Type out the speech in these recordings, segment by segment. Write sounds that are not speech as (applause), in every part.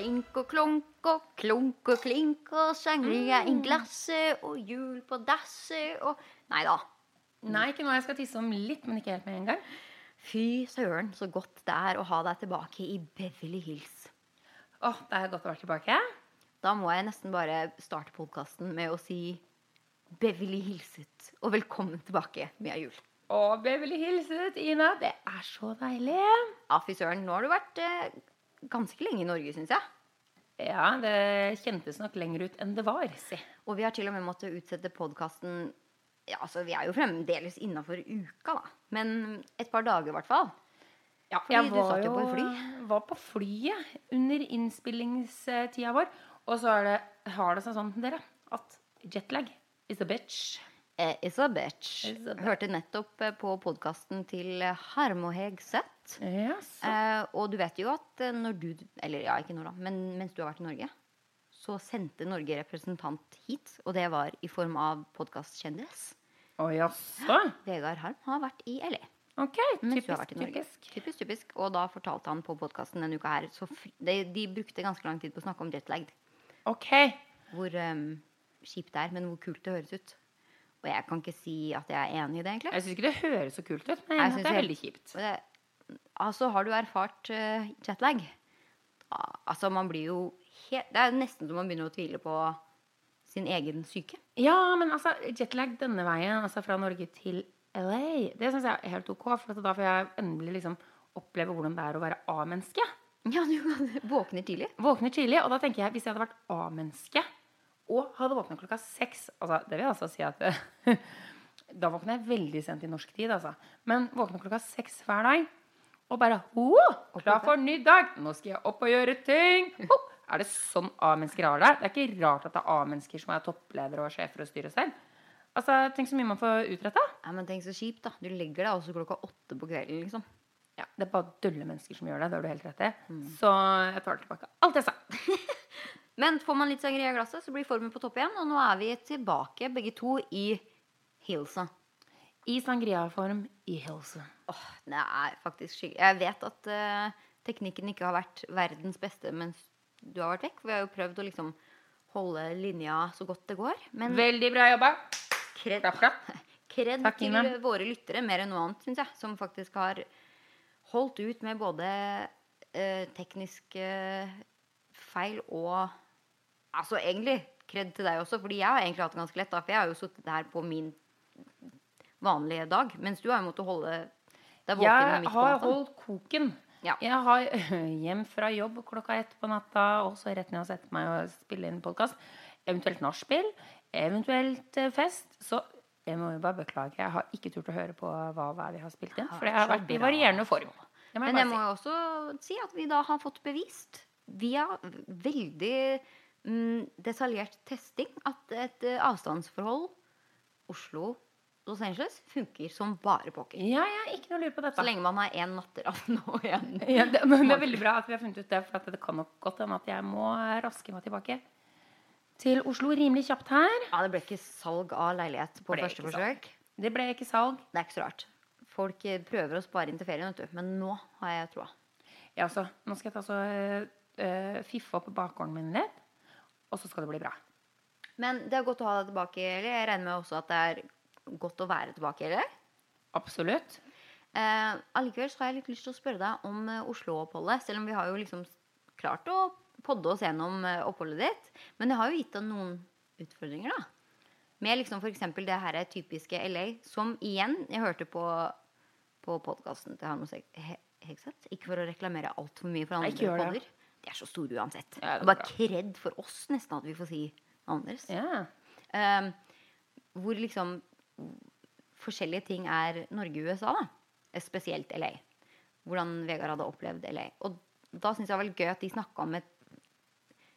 klink og klunk og klunk og klink og sangria i glasset og jul på dasset og Nei da. Nei, ikke nå. Jeg skal tisse om litt, men ikke helt med en gang. Fy søren, så godt det er å ha deg tilbake i Beverly Hills. Åh, det er godt å være tilbake. Da må jeg nesten bare starte podkasten med å si Beverly hilset, og velkommen tilbake, Mia Jul. Å, Beverly Hilset, Ina. Det er så deilig. Ja, fy søren. Nå har du vært eh, ganske lenge i Norge, syns jeg. Ja, det kjentes nok lenger ut enn det var, si. Og vi har til og med måttet utsette podkasten ja, altså, Vi er jo fremdeles innafor uka, da. Men et par dager, i hvert fall. Ja, Fordi jeg du var satt jo på fly. var på flyet under innspillingstida vår. Og så det, har det seg sånn, dere, at jetlag is a bitch. Eh, is a bitch. Is a bitch. Hørte nettopp eh, på podkasten til eh, Harmo Yes. Eh, og du vet jo at eh, når du Eller ja, ikke nå, da. Men mens du har vært i Norge, så sendte Norge representant hit. Og det var i form av podkastkjendis. Å jaså? Vegard Harm har vært i LA. Ok, typisk, typisk. Typisk, typisk. Og da fortalte han på podkasten denne uka her så de, de brukte ganske lang tid på å snakke om jetlag. Okay. Hvor um, kjipt det er, men hvor kult det høres ut. Og jeg kan ikke si at jeg er enig i det, egentlig. Jeg syns ikke det høres så kult ut, men Jeg jeg synes det er veldig kjipt. Det, altså, har du erfart uh, jetlag? Altså, man blir jo helt Det er nesten som man begynner å tvile på sin egen syke. Ja, men altså, jetlag denne veien, altså fra Norge til LA, det syns jeg er helt ok. For da får jeg endelig liksom oppleve hvordan det er å være A-menneske. Ja, du (laughs) våkner tidlig. Våkner tidlig, og da tenker jeg hvis jeg hadde vært A-menneske og hadde våkna klokka seks altså, Det vil altså si at (laughs) Da våkner jeg veldig sent i norsk tid, altså. Men våkner klokka seks hver dag og bare Ho! Klar for ny dag! Nå skal jeg opp og gjøre ting! Oh, Er det sånn A-mennesker har det? Det er ikke rart at det er A-mennesker som er toppledere og sjefer og styrer selv. Altså, Tenk så mye man får utretta. Nei, men tenk så kjipt, da. Du legger deg også klokka åtte på kvelden, liksom. Ja, det er bare dølle mennesker som gjør det. Det har du helt rett i. Så jeg tar tilbake alt jeg sa. (laughs) Men får man litt sangria i glasset, så blir formen på topp igjen. Og nå er vi tilbake, begge to, i Hilsa. I sangria-form i Helse. Åh, det er faktisk skikkelig Jeg vet at uh, teknikken ikke har vært verdens beste mens du har vært vekk. Vi har jo prøvd å liksom holde linja så godt det går. Men Veldig bra jobba. kred, Klapp, klapp. (laughs) kred Takk, til Ine. våre lyttere, mer enn noe annet, syns jeg. Som faktisk har holdt ut med både uh, tekniske feil og Altså egentlig kred til deg også, fordi jeg har egentlig hatt det ganske lett. da, For jeg har jo sittet her på min vanlige dag, mens du har jo måttet holde deg våken Jeg midt på har holdt koken. Ja. Jeg har (laughs) hjem fra jobb klokka ett på natta, og så rett ned og sette meg og spille inn podkast. Eventuelt nachspiel. Eventuelt eh, fest. Så jeg må jo bare beklage. Jeg har ikke turt å høre på hva, hva vi har spilt inn. For det har vært i varierende form. Jeg Men jeg må si. jo også si at vi da har fått bevist via veldig mm, detaljert testing at et avstandsforhold avstandsforhold Oslo-Los Angeles funker som bare pokker. Ja, ja, ikke noe lur på dette. Så lenge man har én natteravn og en (laughs) Ja, det, men det er veldig bra at vi har funnet ut det, for at det kan nok godt hende at jeg må raske meg tilbake til Oslo rimelig kjapt her. Ja, det ble ikke salg av leilighet på første forsøk. forsøk. Det ble ikke salg. Det er ikke så rart. Folk eh, prøver å spare inn til ferien, vet du. Men nå har jeg troa. Ja, så nå skal jeg ta så uh, fiffe opp bakgården min litt, og så skal det bli bra. Men det er godt å ha deg tilbake, Eli. Jeg regner med også at det er godt å være tilbake, eller? Absolutt. Eh, allikevel så har jeg litt lyst til å spørre deg om eh, Oslo-oppholdet. Selv om vi har jo liksom klart å podde oss gjennom eh, oppholdet ditt. Men det har jo gitt deg noen utfordringer, da. Med liksom f.eks. det her er typiske LA, som igjen Jeg hørte på, på podkasten til Hanno Seg- Hegseth. Ikke for å reklamere altfor mye for andre podder. det. De er så store uansett. Ja, det er bare kred for oss nesten at vi får si Anders. Ja. Um, hvor liksom forskjellige ting er Norge og USA, da. Spesielt LA. Hvordan Vegard hadde opplevd LA. Og da syns jeg det var gøy at de snakka om et,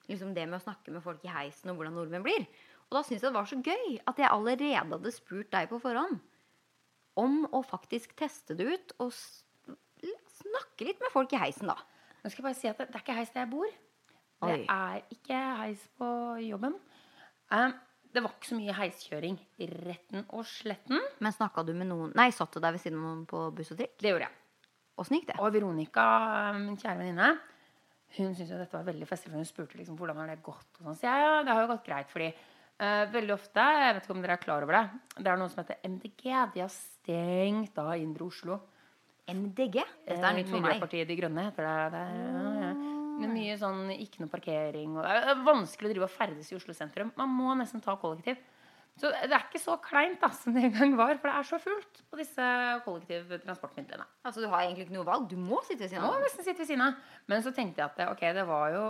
liksom det med å snakke med folk i heisen og hvordan nordmenn blir. Og da syns jeg det var så gøy at jeg allerede hadde spurt deg på forhånd om å faktisk teste det ut og snakke litt med folk i heisen, da. Nå skal jeg bare si at det, det er ikke heis der jeg bor. Det er ikke heis på jobben. Um, det var ikke så mye heiskjøring i retten og sletten. Men snakka du med noen Nei, satt du der ved siden av noen på buss og trikk? Det gjorde jeg. Åssen gikk det? Og Veronica, min kjære venninne, hun syntes jo dette var veldig festlig, for hun spurte liksom hvordan har det gått. Og sånn. Så ja, ja, det har jo gått greit, fordi uh, veldig ofte, jeg vet ikke om dere er klar over det, det er noe som heter MDG. De har stengt da Indre Oslo. MDG? Dette er nytt for meg. Miljøpartiet De Grønne heter det. det ja, ja. Er mye sånn ikke noe parkering. Og det er vanskelig å drive og ferdes i Oslo sentrum. Man må nesten ta kollektiv. Så det er ikke så kleint da, som det en gang var, for det er så fullt på disse kollektivtransportmidlene. Altså, Du har egentlig ikke noe valg. Du må sitte ved siden av? Må nesten sitte ved siden av. Men så tenkte jeg at ok, det var jo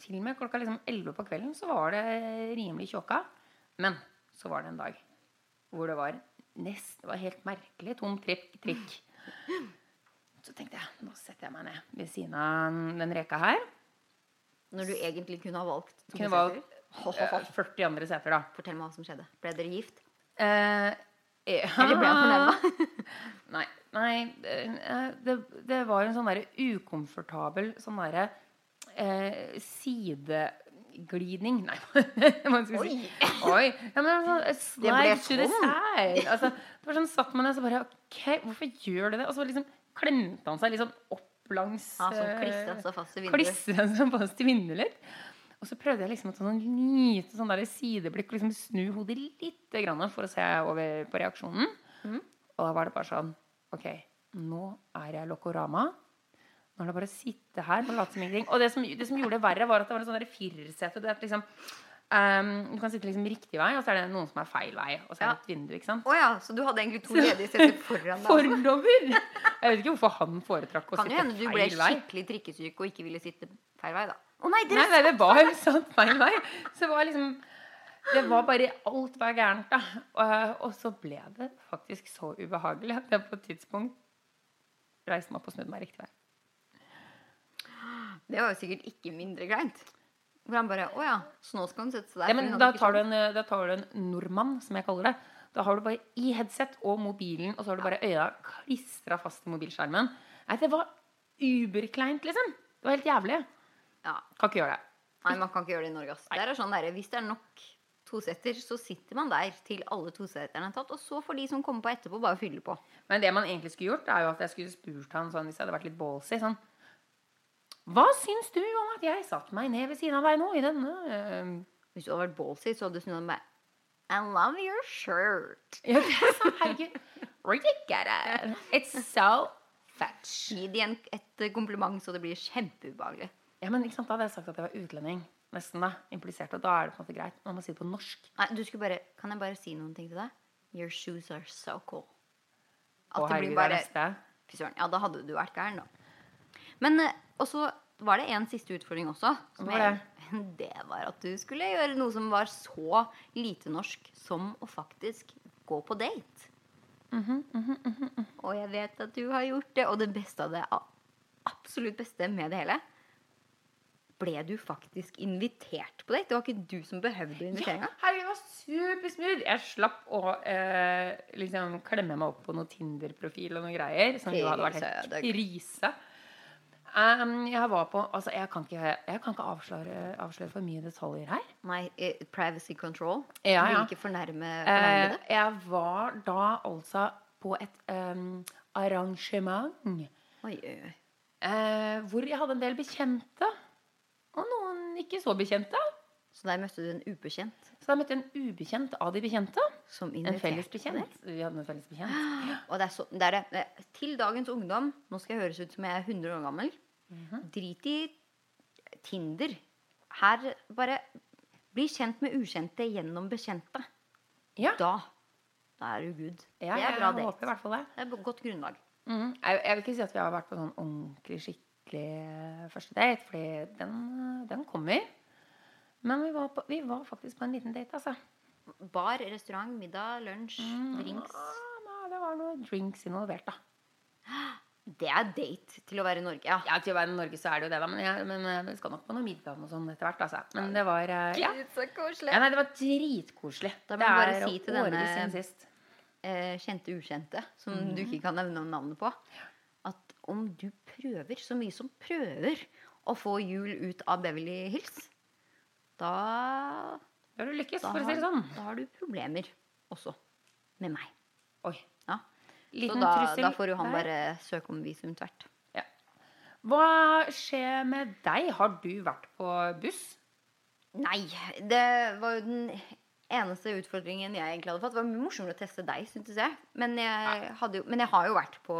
til og med klokka liksom 11 på kvelden så var det rimelig tjåka. Men så var det en dag hvor det var nest, det var helt merkelig tom trikk. trikk. (laughs) Så tenkte jeg nå setter jeg meg ned ved siden av den reka her. Når du egentlig kunne ha valgt to Kunne valgt eh, (laughs) 40 andre seter, da. Fortell meg hva som skjedde. Ble dere gift? Eh, Eller ble han (laughs) fornærma? (laughs) Nei, nei eh, det, det var en sånn derre ukomfortabel sånn derre eh, sideglidning Nei, hva skal jeg si? Oi. Ja, men eh, Det ble sånn. Altså, det var sånn satt man ned så bare OK, hvorfor gjør du det? Og så liksom klemte han seg sånn opp langs Ja, som eh, klistra seg fast i vinduet. Litt. Og så prøvde jeg liksom å ta sånn lite sånn der sideblikk og liksom snu hodet litt grann for å se over på reaksjonen. Mm. Og da var det bare sånn OK, nå er jeg Lokorama. Nå er det bare å sitte her og late som ingenting. Og det som, det som gjorde det verre, var at det var en sånn der firersete. Det er liksom, ehm, du kan sitte liksom riktig vei, og så er det noen som er feil vei. Og så er det et vindu, ikke sant? Oh, ja, så du hadde egentlig to ledige seter foran deg? Forover! Jeg vet ikke hvorfor han foretrakk å Kan jo hende du ble skikkelig trikkesyk og ikke ville sitte feil vei, da. Å nei, dere Nei, nei, det var jo (laughs) sant feil vei. Så det var liksom Det var bare Alt var gærent, da. Og, og så ble det faktisk så ubehagelig at jeg på et tidspunkt reiste meg opp og snudde meg riktig vei. Det var jo sikkert ikke mindre kleint. Hvor han bare Å ja, så nå skal hun sette seg der. Ja, men da tar, du en, da tar du en nordmann, som jeg kaller det. Da har du bare i headset og mobilen, og så har du bare øya klistra fast i mobilskjermen. Nei, det var uberkleint, liksom. Det var helt jævlig. Ja. Kan ikke gjøre det. Nei, man kan ikke gjøre det i Norge. Er sånn der, hvis det er nok toseter, så sitter man der til alle toseterne er tatt. Og så får de som kommer på etterpå, bare fylle på. Men det man egentlig skulle gjort, er jo at jeg skulle spurt han sånn, hvis jeg hadde vært litt ballsy, sånn Hva syns du om at jeg satte meg ned ved siden av deg nå i denne uh, Hvis du hadde vært ballsy, så hadde du snudd med I love your shirt. Herregud. You get it? It's so fetch. Gi dem et kompliment, så det blir kjempeubehagelig. Ja, men ikke sant, Da hadde jeg sagt at jeg var utlending. Nesten da, implisert, og da er det på en måte greit. Man må si det på norsk. Nei, du skulle bare Kan jeg bare si noen ting til deg? Your shoes are so cool. At Å, herregud, det blir bare. Fy søren. Ja, da hadde du vært gæren, da. Men eh, og så var det en siste utfordring også. Som var det? jeg, (laughs) det var at du skulle gjøre noe som var så lite norsk som å faktisk gå på date. Mhm, Og jeg vet at du har gjort det. Og det beste av det, absolutt beste med det hele Ble du faktisk invitert på date? Det var ikke du som behøvde Ja, herregud, det var supersmooth. Jeg slapp å eh, liksom klemme meg opp på noe Tinder-profil og noen greier. Som jo hadde vært helt krise. Um, jeg var på Altså, jeg kan ikke, jeg kan ikke avsløre, avsløre for mye detaljer her. Nei, eh, privacy control. Ja, Vil ja. ikke fornærme, Eh, fornærme det. jeg var da altså på et um, arrangement Oi, oi, eh, hvor jeg hadde en del bekjente. Og noen ikke så bekjente. Så der møtte du en ubekjent Så da møtte en ubekjent av de bekjente. som En felles bekjent. Vi hadde en felles bekjent. Og det er, så, det er det. Til dagens ungdom Nå skal jeg høres ut som jeg er 100 år gammel. Mhm. Drit i Tinder. Her bare bli kjent med ukjente gjennom bekjente. Ja, Da da er du good. ja det er jeg håper i hvert fall det. Det er et godt grunnlag. Mm. Jeg, jeg vil ikke si at vi har vært på sånn ordentlig skikkelig første date, fordi den, den kommer. Men vi var, på, vi var faktisk på en liten date, altså. Bar, restaurant, middag, lunsj, drinks. Ja, men det var noen drinks involvert, da. Det er date til å være i Norge, ja. Ja, til å være i Norge så er det jo det, da. Men, jeg, men eh, vi skal nok på noe middag og sånn etter hvert, altså. Men det var eh, ja. Gud, så koselig. ja. Nei, det var dritkoselig. Da må jeg bare si til denne- eh, kjente ukjente, som mm. du ikke kan nevne navnet på, at om du prøver så mye som prøver å få jul ut av Beverly Hills, da, Da har du lykkes, for å si det sånn. da har du problemer også med meg. Oi. Ja. Liten så da, da får jo han bare søke om visum tvert. Ja. Hva skjer med deg? Har du vært på buss? Nei, det var jo den eneste utfordringen jeg egentlig hadde fått. Det var mye morsommere å teste deg, syntes jeg. Men jeg, jo, men jeg har jo vært på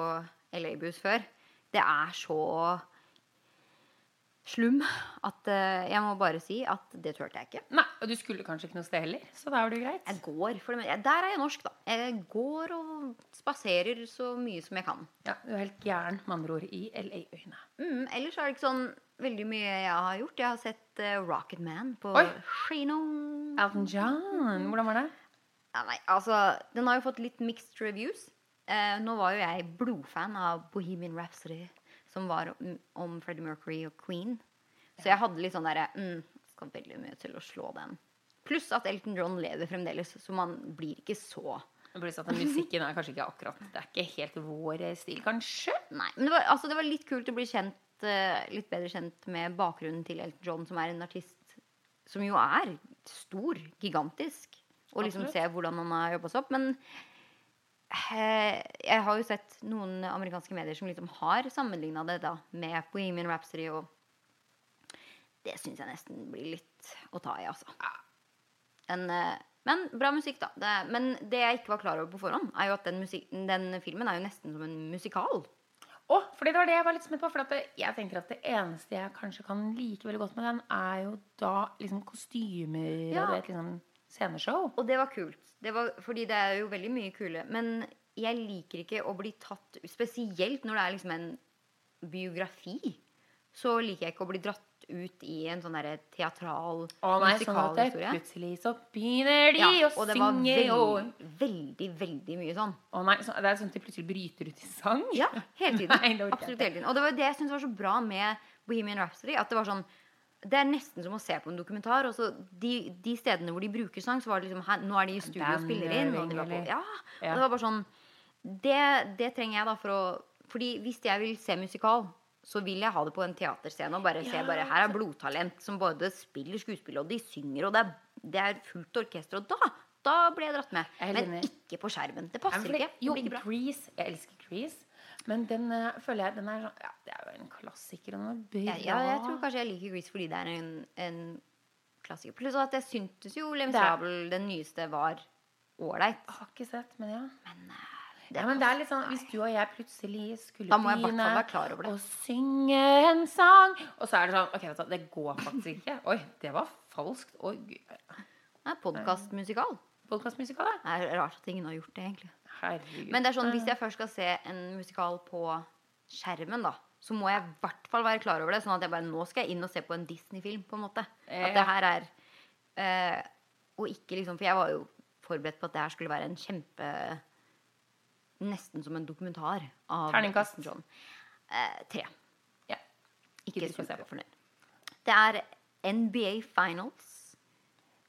LA-buss før. Det er så slum at uh, jeg må bare si at det turte jeg ikke. Nei, og du skulle kanskje ikke noe sted heller, så da var det jo greit. Jeg går, for det, Der er jeg norsk, da. Jeg går og spaserer så mye som jeg kan. Ja, Du er helt gæren, med andre ord, i LA-øyene. Mm, ellers er det ikke sånn veldig mye jeg har gjort. Jeg har sett uh, Rocket Man på Oi. kino. Elton John, hvordan var det? Ja, nei, altså, den har jo fått litt mixed reviews. Uh, nå var jo jeg blodfan av Bohemian Rhapsody, som var om, om Freddie Mercury og Queen. Så jeg hadde litt sånn derre mm, Skal veldig mye til å slå den. Pluss at Elton John lever fremdeles, så man blir ikke så Pluss sånn at Musikken er kanskje ikke akkurat Det er ikke helt vår stil, kanskje? Nei. Men det var, altså, det var litt kult å bli kjent, eh, litt bedre kjent med bakgrunnen til Elton John, som er en artist som jo er stor, gigantisk. Og liksom Absolutt. se hvordan han har jobba seg opp. Men jeg har jo sett noen amerikanske medier som liksom har sammenligna det da med Bohemian Rhapsody, og det syns jeg nesten blir litt å ta i, altså. En, eh, men bra musikk, da. Det, men det jeg ikke var klar over på forhånd, er jo at den, musik den filmen er jo nesten som en musikal. Å, fordi det var det jeg var litt spent på. For jeg tenker at det eneste jeg kanskje kan like veldig godt med den, er jo da liksom kostymer Ja. og det liksom sceneshow. Og det var kult. Det var, fordi det er jo veldig mye kule. Men jeg liker ikke å bli tatt Spesielt når det er liksom en biografi. Så liker jeg ikke å bli dratt ut i en sånn derre teatral Å nei, sånn at det musikalhistorie. plutselig så begynner de Ja, å og det var veldig, og veldig, veldig mye sånn. Å nei, så, det er sånn at de plutselig bryter ut i sang? Ja, hele (laughs) tiden. Nei, Absolutt hele tiden. Og det var det jeg syntes var så bra med Bohemian Rhapsody. At det var sånn Det er nesten som å se på en dokumentar. Også de, de stedene hvor de bruker sang, så var det liksom her, Nå er de i studio og spiller inn. Og, de var på, ja, Ja. det var bare sånn det, det trenger jeg da for å Fordi hvis jeg vil se musikal, så vil jeg ha det på en teaterscene og bare se bare Her er blodtalent som både spiller skuespill, og de synger, og det er, det er fullt orkester. Og da, da ble jeg dratt med. Jeg Men ikke på skjermen. Det passer ikke. Jo. Grease. Jeg elsker Grease. Men den uh, føler jeg den er sånn Ja, det er jo en klassiker. Og. Ja, ja, jeg tror kanskje jeg liker Grease fordi det er en, en klassiker. Pluss at jeg syntes jo Miserable, den nyeste, var ålreit. Har ikke sett, men ja. Men eh, Ja, men det er litt sånn, Hvis du og jeg plutselig skulle det. og synge en sang Og så er det sånn Ok, vet du, det går faktisk ikke. Oi, det var falskt. Oi, det er podkastmusikal. Podkastmusikal, ja. Det er rart at ingen har gjort det, egentlig. Herregud. Men det er sånn, hvis jeg først skal se en musikal på skjermen, da, så må jeg i hvert fall være klar over det. Sånn at jeg bare Nå skal jeg inn og se på en Disney-film, på en måte. At det her er øh, Og ikke liksom For jeg var jo forberedt på at det her skulle være en kjempe Nesten som en dokumentar av Terningkast. John. Eh, tre. Ja. Ikke superfornøyd. Det er NBA Finals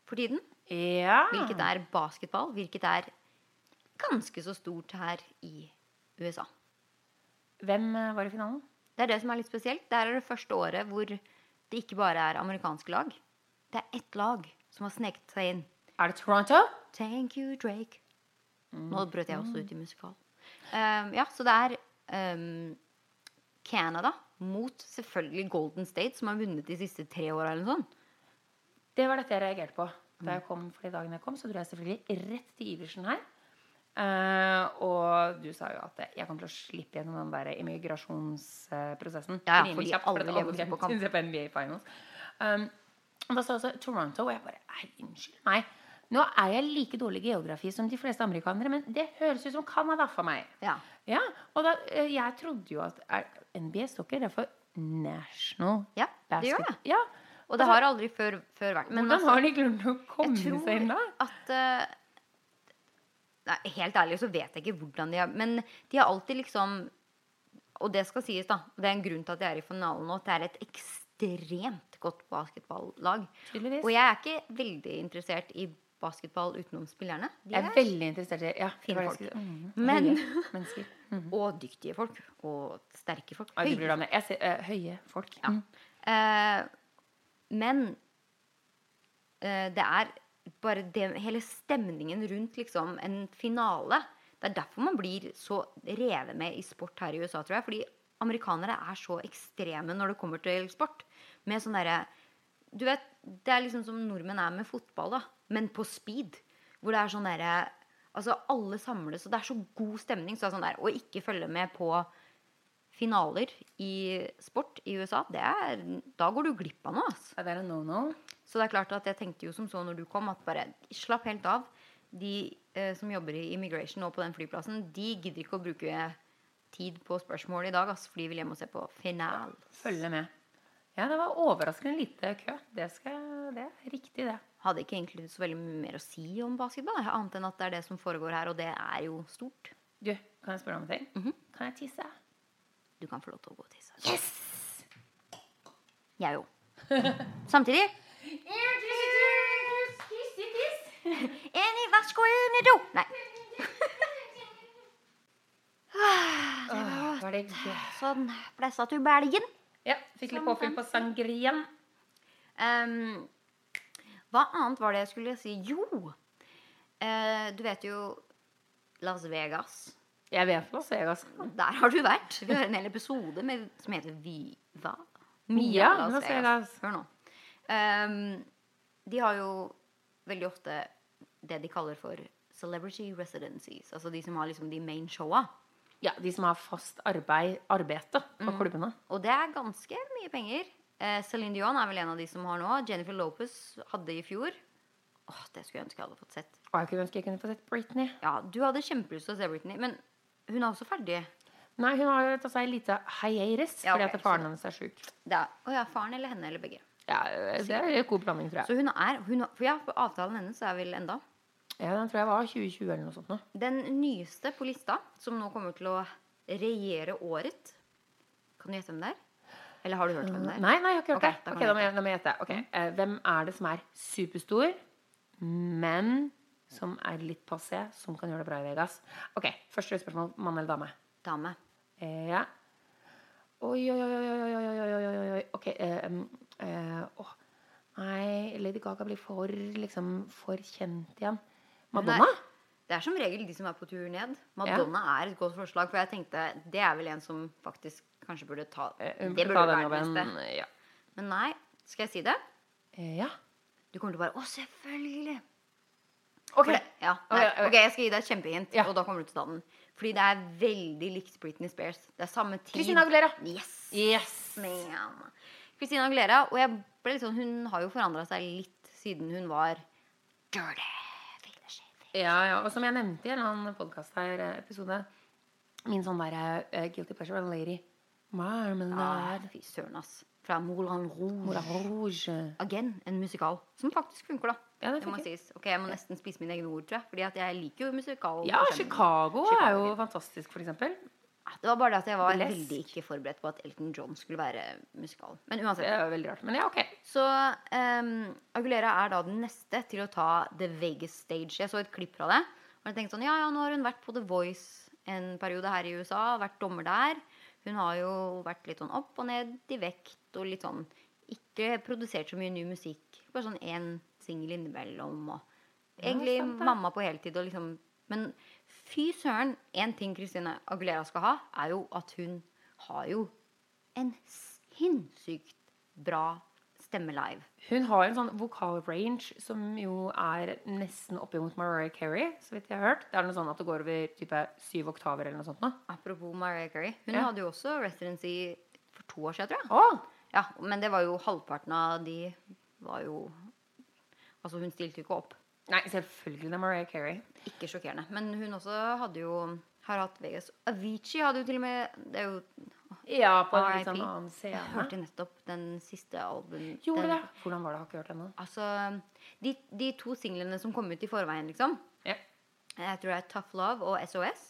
for tiden. Ja. Hvilket er basketball. Hvilket er ganske så stort her i USA. Hvem eh, var i finalen? Det er det som er litt spesielt. Det er det første året hvor det ikke bare er amerikanske lag. Det er ett lag som har sneket seg inn. Er det Toronto? Thank you, Drake. Nå brøt jeg også Mm. ut i musikal. Um, ja, så det er um, Canada mot selvfølgelig Golden State, som har vunnet de siste tre åra eller noe sånt. Det var dette jeg reagerte på. Da jeg kom, for de dagene jeg kom, så dro jeg selvfølgelig rett til Iversen her. Eh, og du sa jo at jeg kommer til å slippe gjennom den der immigrasjonsprosessen. Ja, ja, fordi alle lever på kamp. på NBA Finals. Um, og da sa også Toronto, og jeg bare Nei, unnskyld meg. Nå er jeg like dårlig i geografi som de fleste amerikanere, men det høres ut som Canada for meg. Ja. Ja, og da, eh, jeg trodde jo at er, NBA står ikke det for National Ja, det gjør Basket- det. Ja, Og det har aldri før, før vært Men Hvordan altså, har de klart å komme seg inn da? at eh, Nei, helt ærlig så vet jeg ikke hvordan de har Men de har alltid liksom Og det skal sies, da. Det er en grunn til at de er i finalen nå. Det er et ekstremt godt basketballag. Og jeg er ikke veldig interessert i basketball utenom spillerne. De Jeg er veldig interessert i ja, Fine folk. Mm. Men-. Mhm. (laughs) Og dyktige folk. Og sterke folk. Høye. Jeg ser, uh, høye folk. Ja. Mm. Uh, men uh, det er bare det, hele stemningen rundt liksom en finale. Det er derfor man blir så revet med i sport her i USA, tror jeg. Fordi amerikanere er så ekstreme når det kommer til sport. Med sånn derre Du vet, det er liksom som nordmenn er med fotball, da. Men på speed. Hvor det er sånn derre Altså, alle samles, og det er så god stemning. Så det er sånn der, Å ikke følge med på finaler i sport i USA, det er Da går du glipp av noe, altså. Det er en no-no. Så det er klart at jeg tenkte jo som så når du kom, at bare slapp helt av. De eh, som jobber i immigration nå på den flyplassen, de gidder ikke å bruke tid på spørsmål i dag, ass, for de vil hjem og se på final. Følge med. Ja, det var overraskende lite kø. Det, skal, det er riktig, det. Hadde ikke egentlig så veldig mye mer å si om basketball, annet enn at det er det som foregår her, og det er jo stort. Du, kan jeg spørre om en ting? Mhm. Kan jeg tisse? Du kan få lov til å gå og tisse. Yes! Jeg òg. Samtidig. Enig, hva skal jeg do? Nei. (laughs) Var det gøy? Sånn blessa du belgen. Ja, fikk litt påfyll på sangrien. Um, hva annet var det jeg skulle si? Jo, uh, du vet jo Las Vegas. Jeg vet Las Vegas. Der har du vært. Vi har en hel episode med, som heter Viva. Mia Las Vegas. Hør nå. Ehm, de har jo veldig ofte det de kaller for celebrity residencies. Altså de som har liksom de main showa. Ja, de som har fast arbeid, arbeide på klubbene. Og det er ganske mye penger. Eh, Celine Dion er vel en av de som har nå. Jennifer Lopez hadde i fjor. Åh, Det skulle jeg ønske jeg hadde fått sett. Og jeg kunne ønske jeg kunne fått sett Britney. Ja, Du hadde kjempelyst til å se Britney, men hun er også ferdig. Nei, hun har tatt seg en lite hiatus Ja, fordi at faren hennes er sjuk. Å ja, Faren eller henne eller begge. Ja, eh, det er en god blanding, tror jeg. Så hun er, hun, for ja, for avtalen hennes er vel enda? Ja, Den tror jeg var 2020 eller noe sånt. Nå. Den nyeste på lista, som nå kommer til å regjere året Kan du gjette hvem det er? Eller har du hørt hvem det er? Nei, nei, jeg har ikke hørt okay, det. Okay, da, må jeg, da må jeg gjette. Okay. Uh, hvem er det som er superstor, men som er litt passé, som kan gjøre det bra i Vegas? Ok, Første spørsmål. Mann eller dame? Dame. Eh, ja. Oi, oi, oi, oi, oi, oi, oi, oi. Ok, um, eh, åh. Nei, Lady Gaga blir for, liksom, for kjent igjen. Madonna? Det er som regel de som er på tur ned. Madonna er et godt forslag, for jeg tenkte det er vel en som faktisk kanskje burde ta Eh, hun Det burde være den neste. Ja. Men nei, skal jeg si det? Eh, ja. Du kommer til å bare Å, selvfølgelig! Ok. Det, ja, Ok, nei, ok. ok, jeg skal gi deg et kjempehint, Ja. og da kommer du til å ta den. Fordi det er veldig likt Britney Spears. Det er samme tid. Christina Aguilera. Yes! Yes. Man. Christina Aguilera. Og jeg ble litt sånn, hun har jo forandra seg litt siden hun var dirty. Ja, ja. Og som jeg nevnte i en annen podkast her, eh, episode Min sånn der uh, guilty pleasure var en lady. Ah, Marmalade. fy søren, ass. Fra Moulin Rouge. Moulin Rouge. Again, en musikal. Som faktisk funker, da. Ja, det Det må sies. Ok, Jeg må nesten spise mine egne ord, tror jeg. Fordi at jeg liker jo musikal. Ja. Chicago, Chicago, er jo fantastisk, for eksempel. Det var bare det at jeg var Blest. veldig ikke forberedt på at Elton John skulle være musikal. Men Det uansett. er jo veldig rart. Men ja, ok. Så um, Agulera er da den neste til å ta The Vegas Stage. Jeg så et klipp fra det. Og jeg tenkte sånn, ja, ja, nå har hun vært på The Voice en periode her i USA. Vært dommer der. Hun har jo vært litt sånn opp og ned i vekt og litt sånn Ikke produsert så mye ny musikk. Bare sånn én singel innimellom. Og egentlig ja, mamma på heltid og liksom Men fy søren, én ting Christine Aguilera skal ha, er jo at hun har jo en sinnssykt bra stemme live. Hun har en sånn vokal-range som jo er nesten oppimot Mariah Carey, så vidt jeg har hørt. Det er noe sånn at det går over type syv oktaver eller noe sånt nå. Apropos Mariah Carey. Hun Ja. hadde jo også residency for to år siden, tror jeg. Oh. Ja, men det var jo halvparten av de var jo Altså, hun stilte jo ikke opp. Nei, selvfølgelig det er Mariah Carey. Ikke sjokkerende. Men hun også hadde jo har hatt Vegas. Avicii hadde jo til og med Det er jo Ja, på en litt sånn annen Jeg hørte nettopp den siste albumen. Gjorde den, det? Hvordan var det? Har ikke hørt ennå. Altså, de, de to singlene som kom ut i forveien, liksom. Ja. Jeg tror det er Tough Love og SOS.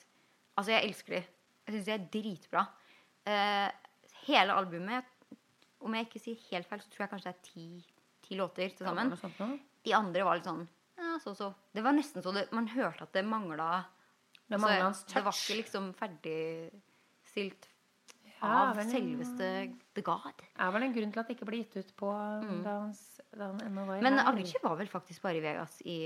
Altså, jeg elsker de. Jeg syns de er dritbra. Uh, hele albumet, om jeg ikke sier helt feil, så tror jeg kanskje det er ti, ti låter til sammen. Ja. De andre var litt sånn ja, så så. Det var nesten så det, man hørte at det mangla Det hans Det var ikke liksom ferdigstilt Ja, av vel, selveste The God. Det er vel en grunn til at det ikke ble gitt ut på mm. da han ennå var i. Men. Avicii var vel faktisk bare i Vegas i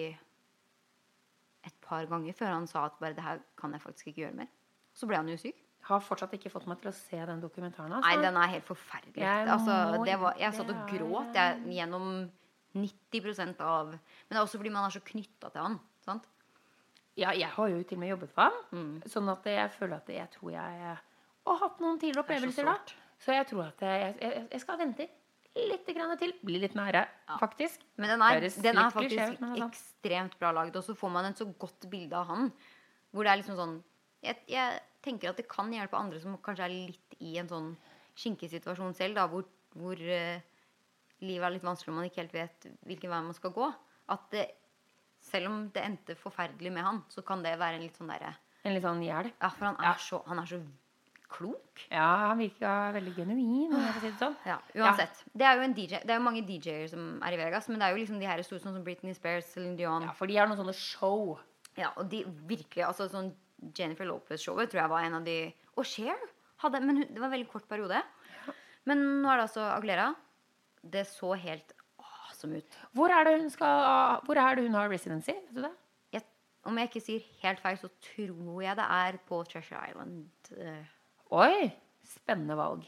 et par ganger før han sa at bare det her kan jeg faktisk ikke gjøre mer. Så ble han jo syk. Har fortsatt ikke fått meg til å se den dokumentaren. Altså. Nei, den er helt forferdelig. Jeg altså, det var, jeg satt og gråt jeg, gjennom 90% av Men det er også fordi man er så knytta til han. Sant? Ja, jeg har jo til og med jobbet for han. Mm. Sånn at jeg føler at jeg tror jeg har hatt noen tidligere er så opplevelser da. Så jeg tror at jeg, jeg, jeg skal vente litt grann til. Bli litt nære, Ja. faktisk. Men den er, den er faktisk er ekstremt bra lagd. Og så får man et så godt bilde av han. Hvor det er liksom sånn jeg, jeg tenker at det kan hjelpe andre som kanskje er litt i en sånn skinkesituasjon selv, da, hvor, hvor eh, livet er litt vanskelig og man ikke helt vet hvilken vei man skal gå. At det, selv om det endte forferdelig med han, så kan det være en litt sånn derre En litt sånn hjelp. Ja, for han Ja. er, så, han er så klok. Ja, han virka veldig genuin, om jeg får si det sånn. Ja, uansett. Det er jo en DJ, det er jo mange DJ-er som er i Vegas, men det er jo liksom de her store som Britney Spears, Celine Dion Ja, for de har noen sånne show. Ja, og de virkelig altså sånn Jennifer Lopez-showet tror jeg var en av de Og Cher hadde Men hun, det var en veldig kort periode. Men nå er det altså Aglera. Det så helt awesome ut. Hvor er det hun skal er det hun har residency? Vet du det? Jeg, om jeg ikke sier helt feil, så tror jeg det er på Treasure Island. eh. Oi! Spennende valg.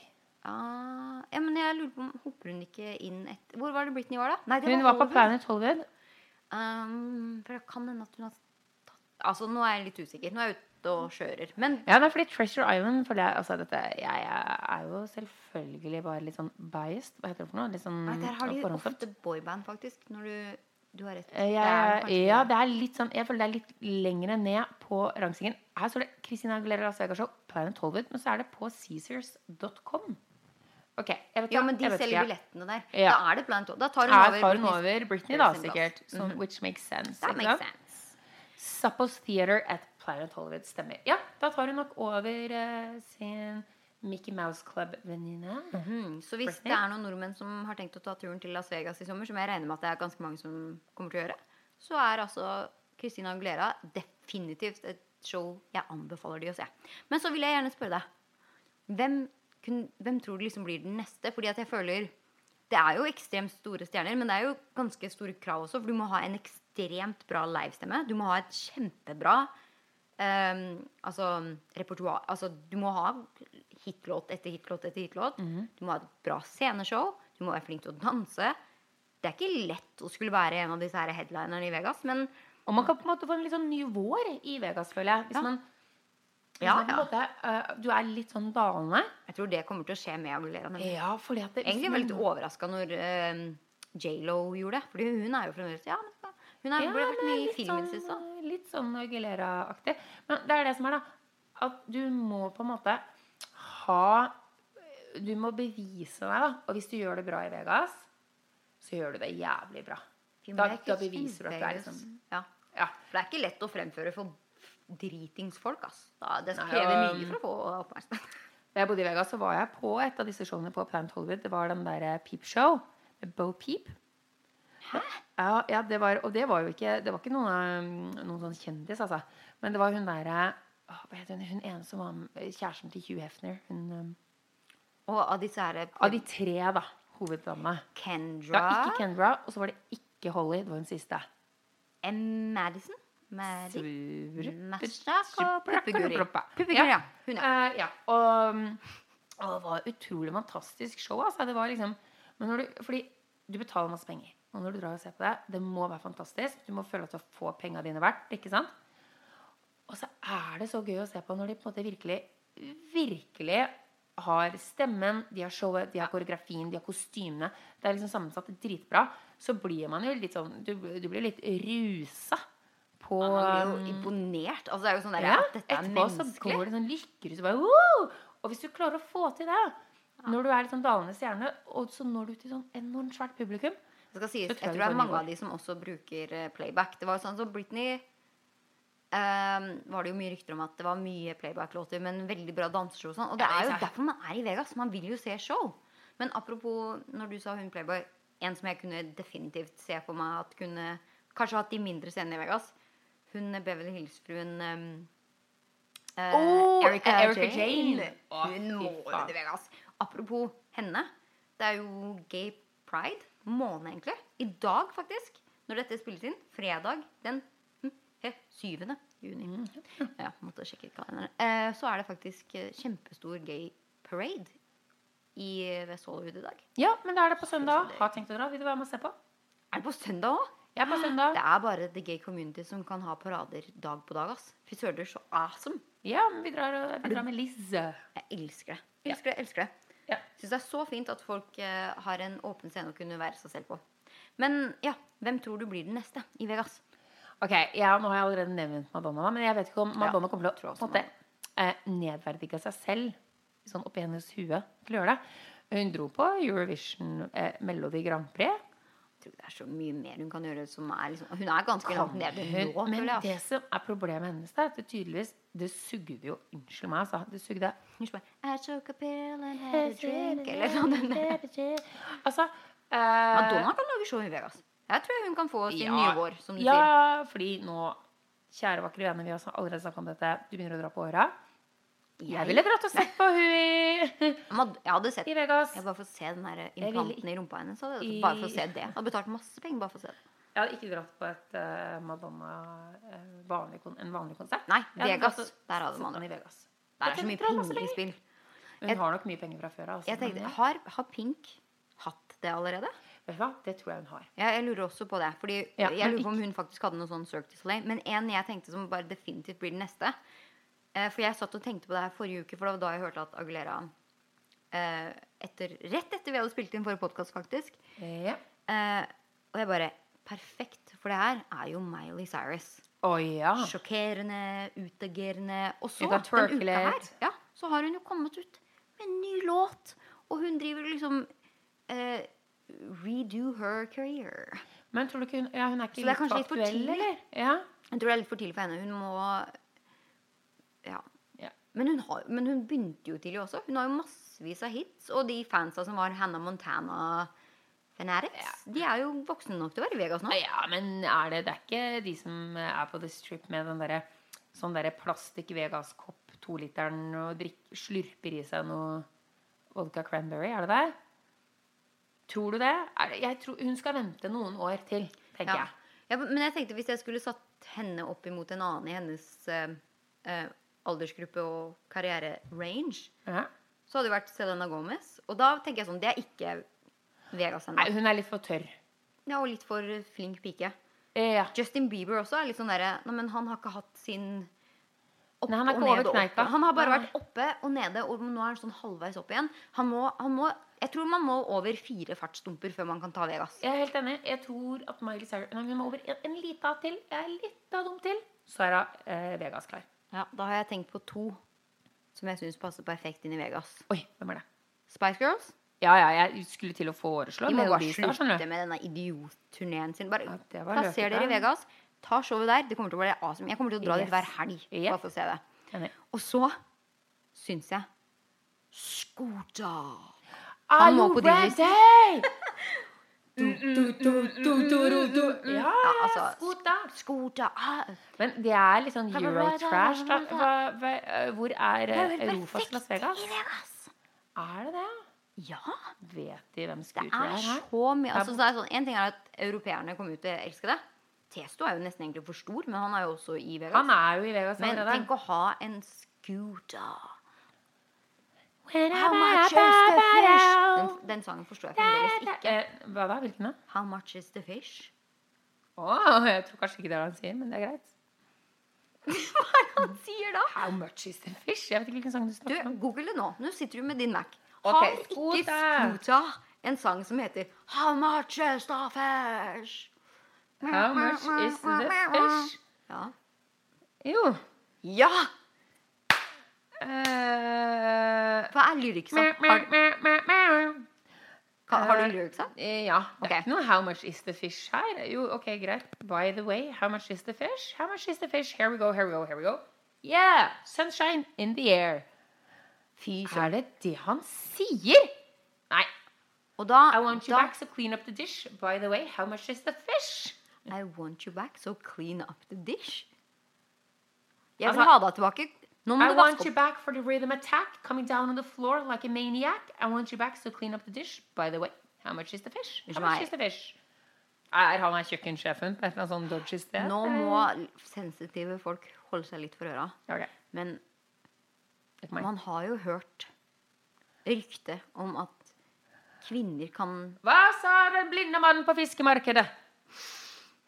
Ah, ja, men jeg lurer på om Hopper hun ikke inn etter Hvor var det Britney var, da? Nei, det Hun var på Planet Hollywood. Um, for det kan hende at hun har tatt Altså, nå er jeg litt usikker. Nå er jeg ute og kjører. Men Ja, det er fordi Treasure Island føler jeg, altså dette, jeg, er jo selvfølgelig bare litt sånn biased. Hva heter det for noe? Litt sånn nei, der har de forhåndsdømt. ofte boyband, faktisk. Når du Du har rett. Eh, Det er ja, det. det er litt sånn Jeg føler det er litt lengre ned på rangstigen. Her står det Christina Aguilera Las Vegas Show, Planet Hollywood, men så er det på Caesars.com. Ok, jeg vet Ja, hva, men de jeg vet selger ikke. billettene der. Ja. Da er det Planet Da tar hun Her tar hun Britney over Britney, da, Spears sin sikkert. plass. Som, which makes sense. That ikke makes sant? sense. Suppos Theater at Planet Hollywood stemmer. Ja, da tar hun nok over uh, sin Mickey Mouse Club-venninne. Mhm. Så hvis Britney? det er noen nordmenn som har tenkt å ta turen til Las Vegas i sommer, som jeg regner med at det er ganske mange som kommer til å gjøre, så er altså Christina Aguilera definitivt et show jeg anbefaler de å se. Men så vil jeg gjerne spørre deg Hvem, kun, hvem tror du liksom blir den neste? Fordi at jeg føler Det er jo ekstremt store stjerner, men det er jo ganske store krav også, for du må ha en ekstremt bra livestemme. Du må ha et kjempebra Ehm, altså repertoar Altså, du må ha hitlåt etter hitlåt etter hitlåt. Du må ha et bra sceneshow. Du må være flink til å danse. Det er ikke lett å skulle være en av disse her headlinerne i Vegas, men Og man kan på en måte få en litt sånn ny vår i Vegas, føler jeg. Hvis Ja. man, Ja, ja. måte uh, Du er litt sånn dalende. jeg tror det kommer til å skje med Aguilera. Ja, fordi at det, Egentlig var jeg litt overraska når uh, J.Lo gjorde det. Fordi hun er jo fremdeles Ja, hun er, Ja, vært mye i filmen sin. sånn. Litt sånn Aguilera-aktig. Men det er det som er, da. At du må på en måte ha Du må bevise deg, da. Og hvis du gjør det bra i Vegas, så gjør du det jævlig bra. Da, da beviser du at du er liksom ja. Ja. For det er ikke lett å fremføre for dritingsfolk. ass. Da, det Nei, krever og- mye for å få oppmerksomhet. (laughs) Da jeg bodde i Vegas, så var jeg på et av disse showene på Planet Hollywood. Det var den der Peep Show med Bo Peep. Hæ? Ja, ja det var, og det var jo ikke Det var ikke noen, noen sånn kjendis, altså. Men det var hun derre Hva heter hun? Hun ene som var kjæresten til Hugh Hefner. Hun, um, Og av disse her av de tre, da. Hoveddamene. Kendra Ja, ikke Kendra, og så var det ikke Holly. Det var hun siste. M. Madison? Maddy? Puppeguri. Ja. Puppeguri, ja. Hun, ja. Eh, ja. Og, og det var utrolig fantastisk show. Altså. Det var liksom, du, fordi du betaler masse penger. Og når du drar og ser på det, det må være fantastisk. Du må føle at du får penga dine verdt. ikke sant? Og så er det så gøy å se på når de på en måte virkelig, virkelig har stemmen, de har showet, de har koreografien, de har kostymene. Det er liksom sammensatt dritbra. Så blir man jo litt sånn Du, du blir litt rusa på Man blir jo imponert. Altså, det er jo sånn der, ja, at dette er etterpå så menneskelig. går det sånn lykkerus! Og hvis du klarer å få til det når du er litt sånn dalende stjerne, og så når du til sånn enormt svært publikum Det skal sies, jeg tror det er mange av de som også bruker eh, playback. Det var jo sånn som Britney um, var det jo mye rykter om at det var mye playback-låter, men veldig bra danseshow og sånn. Og det er jo derfor man er i Vegas. Man vil jo se show. Men apropos når du sa hun Playboy, en som jeg kunne definitivt se for meg at kunne kanskje hatt de mindre scenene i Vegas, hun Beverly Hills-fruen um, Åh, Erica, Erica, Jane. Jane. Hun må til Vegas. Apropos henne. Det er jo Gay Pride. Måned, egentlig. I dag, faktisk. Når dette spilles inn. Fredag den hm, 7. juni. Mm. Ja, måtte sjekke kalenderen. Eh, så er det faktisk eh, kjempestor gay parade i Vestfoldhud i dag. Ja, men da er det på søndag. Har tenkt å dra. Vil du være med og se på? Er det på søndag òg? Er på søndag. Det er bare the gay community som kan ha parader dag på dag. ass. Fy søren, så awesome. Ja, men vi drar, vi drar med Liz. Jeg elsker det. Elsker det, elsker det. Ja. Syns det er så fint at folk eh, har en åpen scene å kunne være seg selv på. Men ja, hvem tror du blir den neste i Vegas? Ok, ja, Nå har jeg allerede nevnt Madonna, men jeg vet ikke om Madonna kommer til å på eh, nedverdige seg selv sånn oppi hennes hue til å gjøre det. Hun dro på Eurovision eh, Melodi Grand Prix. Tror det er så mye mer hun kan gjøre som er liksom Hun er ganske langt nede Hun- nå, men det som er problemet hennes, er at det tydeligvis Det sugde jo Unnskyld meg, altså. Det sugde Hun bare I took a pill and had a drink Eller sånn. Altså Madonna kan lage show i Vegas. Jeg tror hun kan få sin Ja, nye vår, som du sier. Ja, fordi nå Kjære vakre venner, vi har allerede snakket om dette. Du begynner å dra på åra. Jeg ville dratt og sett på (laughs) hun i, jeg hadde sett i Vegas. Jeg bare å se den der implanten i rumpa hennes. Bare for å se det. Jeg hadde betalt masse penger bare for å se det. Jeg hadde ikke dratt på et uh, Madonna uh, vanlig, en vanlig konsert. Nei, Vegas. dratt Der hadde man det. i Vegas. Der er så mye i spill. Hun Jeg- har nok mye penger fra før av. altså, har, har Pink hatt det allerede? Det tror jeg hun har. Ja, jeg lurer også på det. Fordi Ja, Jeg lurer på om hun faktisk hadde noe sånn Cirque du Soleil. Men en jeg tenkte som bare definitivt blir den neste. Eh, for jeg satt og tenkte på det her forrige uke, for det var da jeg hørte at Agulera eh, etter, Rett etter vi hadde spilt inn forrige podkast, faktisk. Ja. Eh, og jeg bare Perfekt, for det her er jo Miley Cyrus. Oh, ja. Sjokkerende, utagerende. Og så, den uka her, ja, så har hun jo kommet ut med en ny låt. Og hun driver liksom eh, Redo her career. Men tror du ikke hun Ja, hun er ikke Så litt aktuell, eller? Ja. Jeg tror det er litt for tidlig for henne. Hun må Ja. Ja. Men hun, har, men hun begynte jo tidlig også. Hun har jo massevis av hits. Og de fansa som var Hannah Montana fanatics, de er jo voksne nok til å være i Vegas nå. Ja, men er det Det er ikke de som er på The Strip med den derre sånn derre plastikk Vegas-kopp, toliteren, og drikk, slurper i seg noe vodka cranberry? Er det det? Tror du det? Det tror, hun skal vente noen år til, tenker Ja. jeg. Ja, men jeg tenkte hvis jeg skulle satt henne opp imot en annen i hennes uh, eh, aldersgruppe og karriere-range, Ja. så hadde det vært Selena Gomez. Og da tenker jeg sånn Det er ikke Vegas ennå. hun er litt for tørr. Ja, og litt for flink pike. Ja. Justin Bieber også er litt sånn derre Nei, men han har ikke hatt sin opp Nei, han er ikke over kneika. Han har bare vært oppe og nede, og nå er han sånn halvveis opp igjen. Han må, han må Jeg tror man må over fire fartsdumper før man kan ta Vegas. Jeg er helt enig. Jeg tror at Miley Cyrus Nei, hun må over en, en lita til. En lita dum til. Så er hun eh, Vegas klar. Ja, Da har jeg tenkt på to som jeg syns passer perfekt inn i Vegas. Oi, hvem er det? Spice Girls. Ja, ja, jeg skulle til å foreslå De må bare slutte du. med denne idiotturneen sin. Bare Ja, plasser dere i. Vegas. Ta showet der. Det kommer til å bli awesome. Jeg kommer til å dra dit hver helg. Yep. Bare for å se det. Enig. Og så syns jeg Scooter. Are Han må you på Disney. (laughs) Ja, altså, Scooter. Scooter. Ah, Men det er litt sånn Eurotrash, da. Hva, hva, hvor er Europas er Las Vegas? i Vegas. Er det det? Ja. Vet de hvem Det Scooter er er her? så mye altså, så det er sånn, En ting er at europeerne kom ut til å elske det. Testo er jo nesten egentlig for stor, men han er jo også i Vegas. Han er jo i Vegas men tenk å ha en scooter. How much is the fish? Den, den sangen forstår jeg fremdeles ikke. Eh, Hva da? Hvilken da? How much is the fish? Å, jeg tror kanskje ikke det er det han sier, men det er greit. (laughs) Hva er det han sier da? How much is the fish? Jeg vet ikke hvilken sang du Du, snakker om. Google det nå. Nå sitter du med din Mac. Ok, Har ikke. Scooter en sang som heter How much is the fish? How much is the fish? Ja. Jo. ja! Eh, Hva er lyricsa? Har, har du lyriksa? Uh, Ja. Det er ikke noe 'how much is the fish' her. Jo, ok, greit. By the way, how much is the fish? How much is the fish? Here we go, here we go, here we go. Yeah! Sunshine in the air. Fy Er det det han sier? Nei. Da, I want you da back, so clean up the dish. By the way, how much is the fish? I want you back, so clean up the dish. Jeg vil Altså, ha deg tilbake. Nå må I du want vaske you opp. back for the rhythm attack, coming down on the floor like a maniac. I want you back, so clean up the dish. By the way, how much is the fish? How much is the fish? Er han er kjøkkensjefen på et eller annet sånn dodgy sted? Nå må sensitive folk holde seg litt for øra. Okay. Men man har jo hørt rykte om at kvinner kan Hva sa den blinde mannen på fiskemarkedet?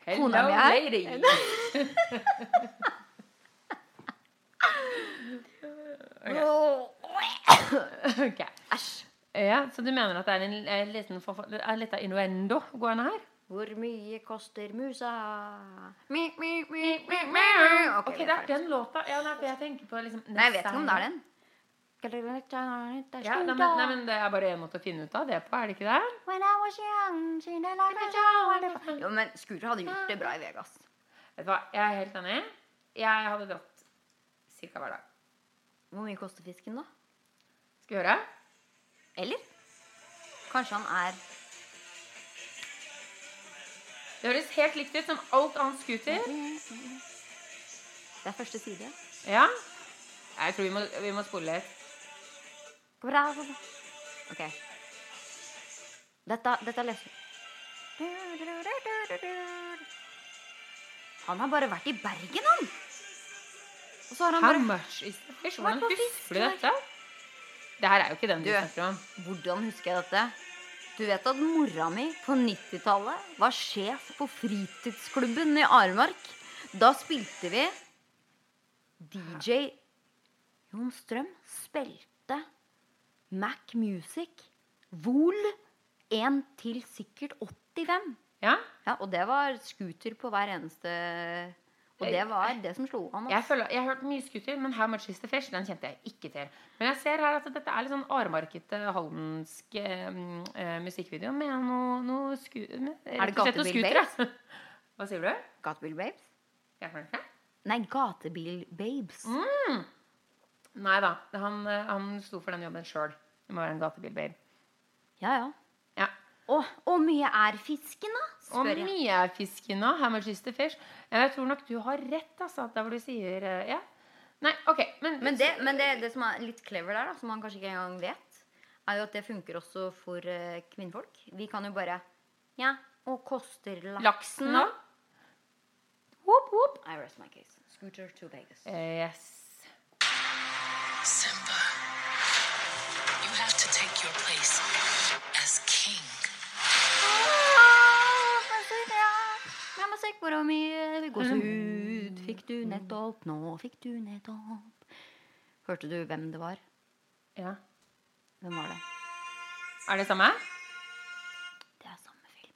Hello, Kona mi er- lady. (laughs) (laughs) Ok. Æsj! Ja, så du mener at det er en, en liten det er innuendo gående her? Hvor mye koster musa? Mi, mi, mi, mi, mi. Ok, det er den låta. Ja, er jeg tenker på. Liksom, Nei, jeg vet ikke om det er den. Ja, nei, men, nei, men Det er bare én måte å finne ut av det på, er det ikke det? Jo, men Scooter hadde gjort det bra i Vegas. Vet du hva, Jeg er helt enig. Jeg hadde dratt ca. hver dag. Hvor mye koster fisken, da? Skal vi høre? Eller? Kanskje han er Det høres helt likt ut som alt annet scooter. Det er første side. Ja. Jeg tror vi må, vi må spole litt. Ok. Dette, dette leser Han har bare vært i Bergen, han! Og så har han How bare much is fish? Hvordan husker du dette? Det her er jo ikke den du Du. snakker om. Hvordan husker jeg dette? Du vet at mora mi på 90-tallet var sjef på fritidsklubben i Aremark. Da spilte vi DJ Jon Strøm spilte Mac Music Vol 1 til sikkert 85. Ja? Ja, og det var scooter på hver eneste Og det var det som slo an. Jeg, føler, jeg har hørt mye scooter, men How much is the fish? Den kjente jeg ikke til. Men jeg ser her at dette er litt sånn aremarkete, haldensk eh, eh, musikkvideo med noe, noe sku... Med, Er det Gatebil ja. (laughs) Hva sier du? Gatebil Babes? Nei, Gatebil Babes. Mm. Nei da. Han, eh, han sto for den jobben sjøl. Det må være en gatebil-babe. Ja, ja. Ja. Og og mye er fisken, da? Og mye fisken nå. How much is the fish? Jeg tror nok du har rett, altså. Der hvor du sier eh, ja. Nei, OK. Men, Men, det, men det, det som er litt clever der, da, som man kanskje ikke engang vet, er jo at det funker også for uh, kvinnfolk. Vi kan jo bare Ja, og koster laksen, laksen da? Whoop, whoop. I rest my case. Scooter to Vegas. Uh, Yes. Simba, you have to take your place as king. Hvor mye gåsehud fikk du nettopp nå? Fikk du nettopp Hørte du hvem det var? Ja. Hvem var det? Er det samme? Det er samme film.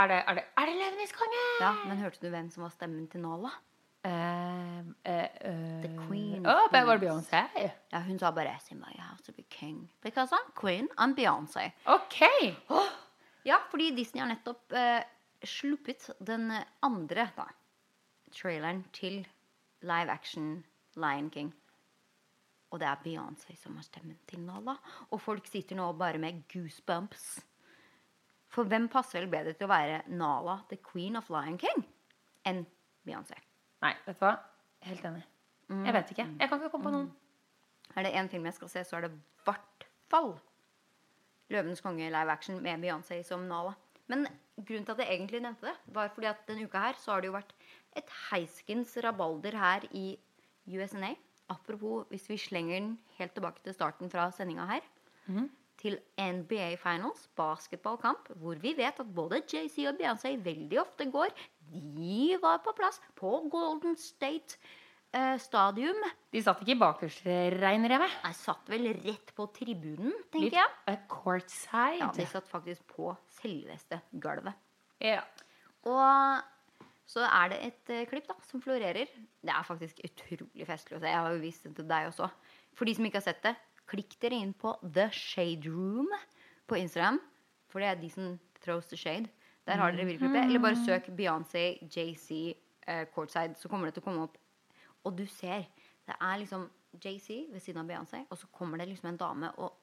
Er det, er det, er det Løvenes konge? Ja, Men hørte du hvem som var stemmen til Nala? Eh, uh, uh, The Queen det var Queens. Beyoncé. Ja, hun sa bare Simba, you have to be king. Because I'm queen, I'm Beyoncé. OK. (gasps) Ja, fordi Disney har nettopp eh, sluppet den andre da, traileren til live action Lion King. Og det er Beyoncé som har stemmen til Nala. Og folk sitter nå bare med goosebumps. For hvem passer vel bedre til å være Nala, the queen of Lion King, enn Beyoncé? Nei, vet du hva? Helt enig. Jeg vet ikke. Jeg kan ikke komme på noen. Er det én film jeg skal se, så er det i hvert fall Løvenes konge live action med Beyoncé som Nala. Men grunnen til at jeg egentlig nevnte det, var fordi at denne uka her så har det jo vært et heiskens rabalder her i USNA. Apropos hvis vi slenger den helt tilbake til starten fra sendinga her. Til NBA Finals, basketballkamp, hvor vi vet at både JC og Beyoncé veldig ofte går. De var på plass på Golden State eh, Stadium. De satt ikke bakerst, regner jeg med. Jeg satt vel rett på tribunen, tenker Litt jeg. Litt courtside. Ja, De satt faktisk på selveste gulvet. Ja. Og så er det et eh, klipp da, som florerer. Det er faktisk utrolig festlig å se. Jeg har jo vist det til deg også. For de som ikke har sett det, klikk dere inn på The Shade Room på Instagram. For det er de som throws the shade. Der har dere videoklippet. Eller bare søk Beyoncé, JC, uh, Courtside, så kommer det til å komme opp. Og du ser, det er liksom JC ved siden av Beyoncé, og så kommer det liksom en dame og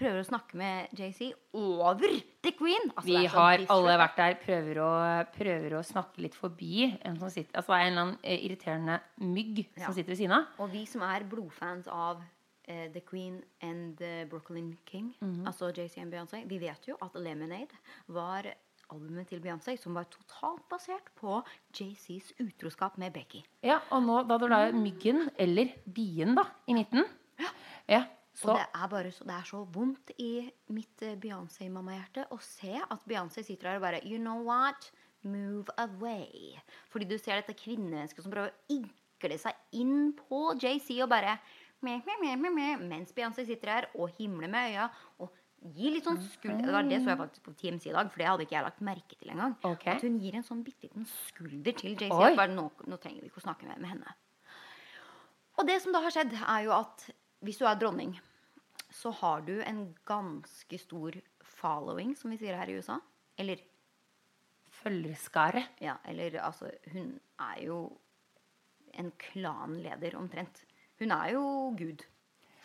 prøver å snakke med JC over The Queen. Altså, Vi har alle vært der, prøver å, prøver å snakke litt forbi en som sitter Altså det er en eller annen eh, irriterende mygg Ja. som sitter ved siden av. Og vi som er blodfans av uh, The Queen and the Brooklyn King, Mhm. altså JC og Beyoncé, vi vet jo at Lemonade var albumet til Beyoncé, som var totalt basert på JCs utroskap med Becky. Ja, og nå da du la myggen, eller bien, da, i midten Ja, ja så Og det er bare så, det er så vondt i mitt eh, Beyoncé-mammahjerte å se at Beyoncé sitter der og bare You know what? Move away. Fordi du ser dette kvinnemennesket som prøver å ikle seg inn på JC og bare meh, meh, meh, Mens Beyoncé sitter her og himler med øya og gir litt sånn skulder Det var det så jeg faktisk på Teams i dag, for det hadde ikke jeg lagt merke til engang. Okay. At hun gir en sånn bitte liten skulder til JC. Bare nå, nå trenger vi ikke å snakke mer med henne. Og det som da har skjedd, er jo at hvis du er dronning, så har du en ganske stor following, som vi sier her i USA. Eller, følgerskare. ja, eller altså Hun er jo en klanleder, omtrent. Hun er jo gud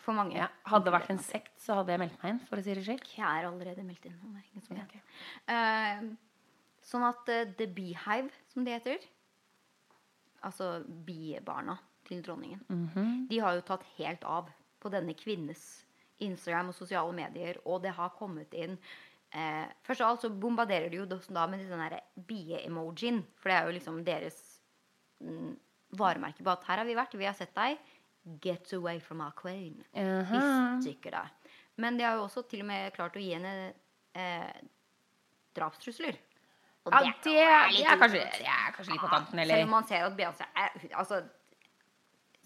for mange. Ja, hadde det vært en sekt, så hadde jeg meldt meg inn, for å si det slik. Jeg er allerede meldt inn. Som Ja. Eh, sånn at uh, The Beehive, som det heter Altså biebarna til dronningen. De har jo tatt helt av på denne kvinnes Instagram og sosiale medier, og det har kommet inn eh, Først av alt så bombarderer de jo da med den bie-emojien, for det er jo liksom deres mm, varemerke på at her har vi vært, vi har sett deg. Get away from our queen. Aha. Vi stykker da. Men de har jo også til og med klart å gi henne eh, drapstrusler. Og Ja, det, det, er litt kanskje, det er kanskje litt på kanten, Selv om man ser at Beyoncé er altså,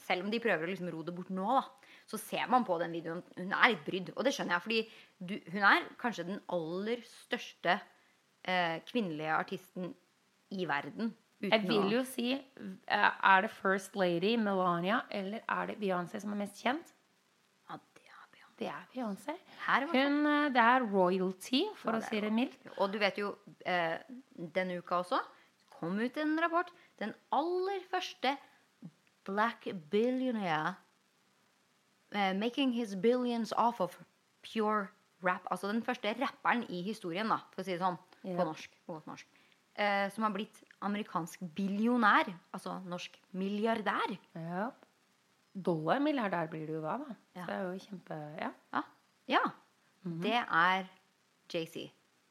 Selv om de prøver å liksom ro det bort nå, da, så ser man på den videoen Hun er litt brydd. Og det skjønner jeg, fordi du, hun er kanskje den aller største eh, kvinnelige artisten i verden. Jeg vil jo si eh, Er det First Lady Melania eller er det Beyoncé som er mest kjent? Ja, det er Beyoncé. Det er eh, det royalty, for Ja, å si det mildt. Og du vet jo, eh, denne uka også kom ut en rapport. Den aller første black billionaire making his billions off of pure rap. Altså den første rapperen i historien, da, for å si det sånn. Ja. På norsk. På norsk. Eh, som har blitt amerikansk billionær. Altså norsk milliardær. Ja. Dollarmilliardær blir du jo da, da. Ja. Så det er jo kjempe Ja. Ja. ja. Det er JC.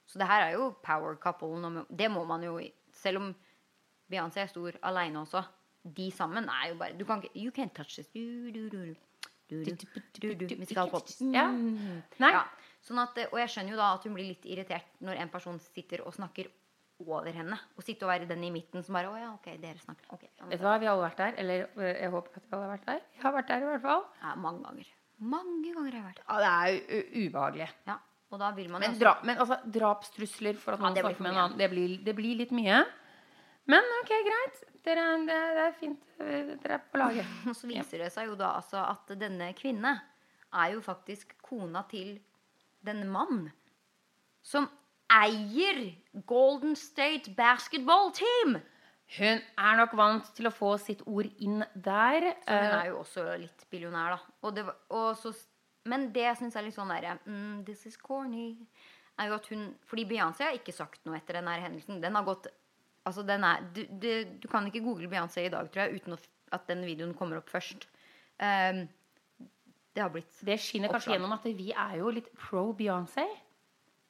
Så det her er jo power couple. Det må man jo Selv om Beyoncé er stor aleine også. De sammen er jo bare Du kan ikke You can't touch this. Du, du, du, du, du, du, du, du. Musikal pop. Ja. Mm. Nei. Ja. Sånn at, og jeg skjønner jo da at hun blir litt irritert når en person sitter og snakker over henne. Og sitte og være den i midten som bare Å ja, ok, dere snakker. Okay, Vet du hva, vi har alle vært der. Eller eh, jeg håper at vi alle har vært der. Jeg har vært der i hvert fall. Ja, mange ganger. Mange ganger har jeg vært der. Ja, det er jo ubehagelig. Ja. Og da vil man Men, også- dra, men altså, drapstrusler for at noen ja, snakker med en annen, det blir, det blir litt mye. Men ok, greit. Dere, det, det er fint. Dere er på laget. (laughs) Og så viser det seg jo da altså at denne kvinne er jo faktisk kona til denne mann som eier Golden State Basketball Team. Hun er nok vant til å få sitt ord inn der. Så hun Eh, er jo også litt billionær, da. Og det, var- og så, men det jeg syns er litt sånn derre mm, This is corny. Er jo at hun Fordi Beyoncé har ikke sagt noe etter den her hendelsen. Den har gått Altså, den er Du, du, du kan ikke google Beyoncé i dag, tror jeg, uten at den videoen kommer opp først. Um, det har blitt det skinner kanskje oppslag. gjennom at vi er jo litt pro Beyoncé.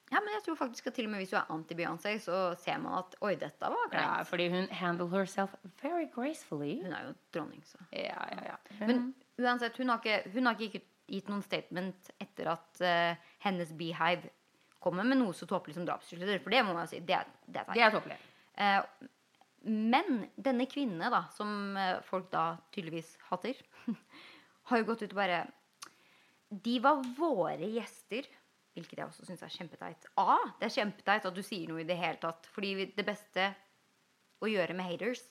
Ja, men jeg tror faktisk at til og med hvis du er anti-Beyoncé, så ser man at oi, dette var Ja, fordi hun handler herself very gracefully. Hun er jo dronning, så. Ja, ja, ja. Hun, Men uansett, hun har ikke, hun har ikke gitt noen statement etter at uh, hennes beehive kommer med noe så tåpelig som drapstrusler. For det må man jo si. Det er, det er det er tåpelig. Uh, men denne kvinne, da, som eh, folk da tydeligvis hater, (laughs) har jo gått ut og bare De var våre gjester. Hvilket jeg også syns er kjempeteit. A. Det er kjempeteit at du sier noe i det hele tatt. Fordi det beste å gjøre med haters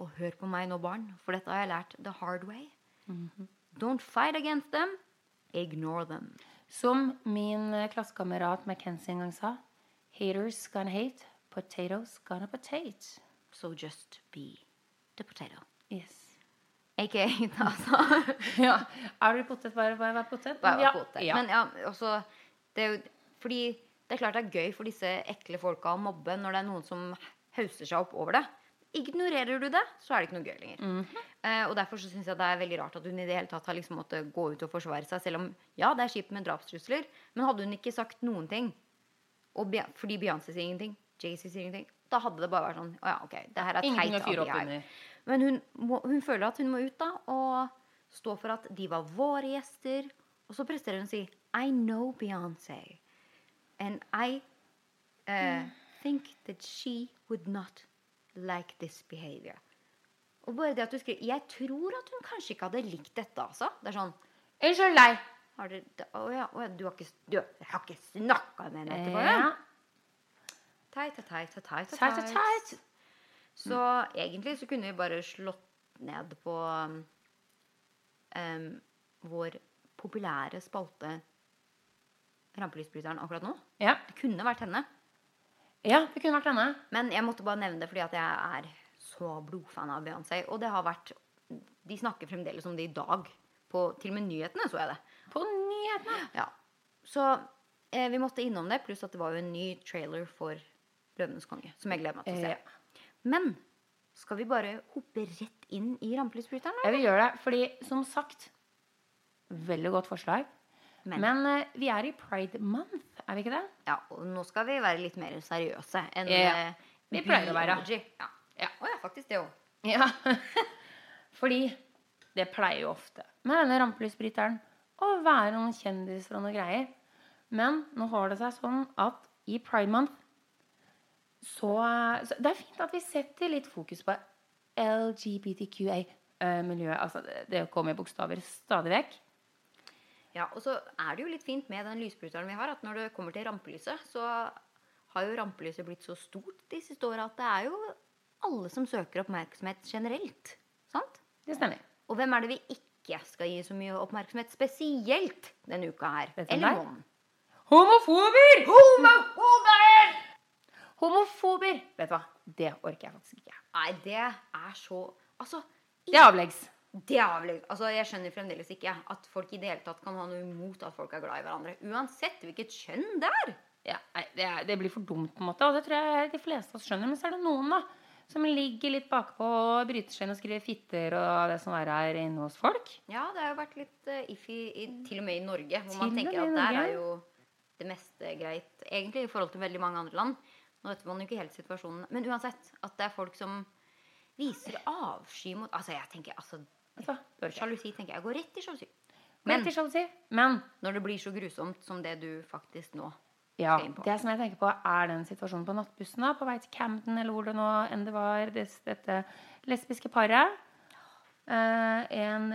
Og hør på meg nå, barn, for dette har jeg lært the hard way. Don't fight against them. Ignore them. Som min eh, klassekamerat McKenzie en gang sa Haters gonna hate, potatoes gonna potate. So just be the potato. Yes. Ikke hate, altså. ja. Er du potet, bare, vær potet? Bare ja. potet. Ja. Men ja, også det er jo, Fordi det er klart det er gøy for disse ekle folka å mobbe når det er noen som hauser seg opp over det. Ignorerer du det, så er det ikke noe gøy lenger. Mhm. eh, og Derfor så syns jeg det er veldig rart at hun i det hele tatt har liksom måttet gå ut og forsvare seg. Selv om ja, det er kjipt med drapstrusler, men hadde hun ikke sagt noen ting Be fordi Beyoncé sier ingenting, Jay-Z sier ingenting. Da hadde det bare vært sånn Å ja, OK. Det her er teit av de her. Men hun, må, hun føler at hun må ut da og stå for at de var våre gjester. Og så presterer hun å si I know Beyoncé. And I uh, think that she would not like this behavior. Og bare det at du skriver Jeg tror at hun kanskje ikke hadde likt dette, altså. Det er sånn deg. har du, Å ja, å ja, du har ikke, du, jeg har ikke snakka med henne etterpå? Ja. Teit og teit og teit og Teit. Så egentlig så kunne vi bare slått ned på um, vår populære spalte Rampelysbryteren akkurat nå. Ja. Det kunne vært henne. ja, det kunne vært henne. Men jeg måtte bare nevne det fordi at jeg er så blodfan av Beyoncé. Og det har vært De snakker fremdeles om det i dag. På, til og med nyhetene så jeg det. På nyhetene. Ja. Så eh, vi måtte innom det, pluss at det var jo en ny trailer for 'Løvenes konge', som jeg gleder meg til å se. Ja. Men skal vi bare hoppe rett inn i rampelysbryteren? Jeg vil gjøre det, fordi som sagt Veldig godt forslag. Men- Men, eh, vi er i pride month, er vi ikke det? Ja, og nå skal vi være litt mer seriøse enn yeah. eh, Vi pleier å være. Ja. Ja. Å ja, faktisk det òg. Ja. (laughs) Fordi det pleier jo ofte med denne rampelysbryteren å være noen kjendiser og noen greier. Men nå har det seg sånn at i pride month så, så Det er fint at vi setter litt fokus på LGBTQA-miljøet. Altså det, kommer bokstaver stadig vekk. Ja, og så er det jo litt fint med den lysbryteren vi har, at når det kommer til rampelyset, så har jo rampelyset blitt så stort de siste åra at det er jo alle som søker oppmerksomhet generelt. Sant? Det stemmer. Og hvem er det vi ikke skal gi så mye oppmerksomhet spesielt denne uka her? Eller måneden? Homofober! Homofober! Homofober! Vet du hva? Det orker jeg faktisk ikke. Nei, det er så Altså, Det er avleggs. Det er avlegg. Altså, jeg skjønner fremdeles ikke at folk i det hele tatt kan ha noe imot at folk er glad i hverandre. Uansett hvilket kjønn det er. Ja, det, er, det blir for dumt, på en måte. Og det tror jeg de fleste av oss skjønner. Men så er det noen da, som ligger litt bakpå og bryter seg inn og skriver fitter og det som er her inne hos folk. Ja, det har jo vært litt uh, iffy, i, til og med i Norge. Hvor Til man tenker at der er jo det meste greit, egentlig, i forhold til veldig mange andre land. Nå vet man jo ikke helt situasjonen. Men uansett, at det er folk som viser avsky mot Altså, jeg tenker altså Jeg. Sjalusi tenker jeg går rett i sjalusi. Men, Men til sjalusi. Men når det blir så grusomt som det du faktisk nå ja, det som jeg tenker på, er den situasjonen på nattbussen da, på vei til Camden, eller hvor det nå enn det var, det, dette lesbiske paret. Eh, en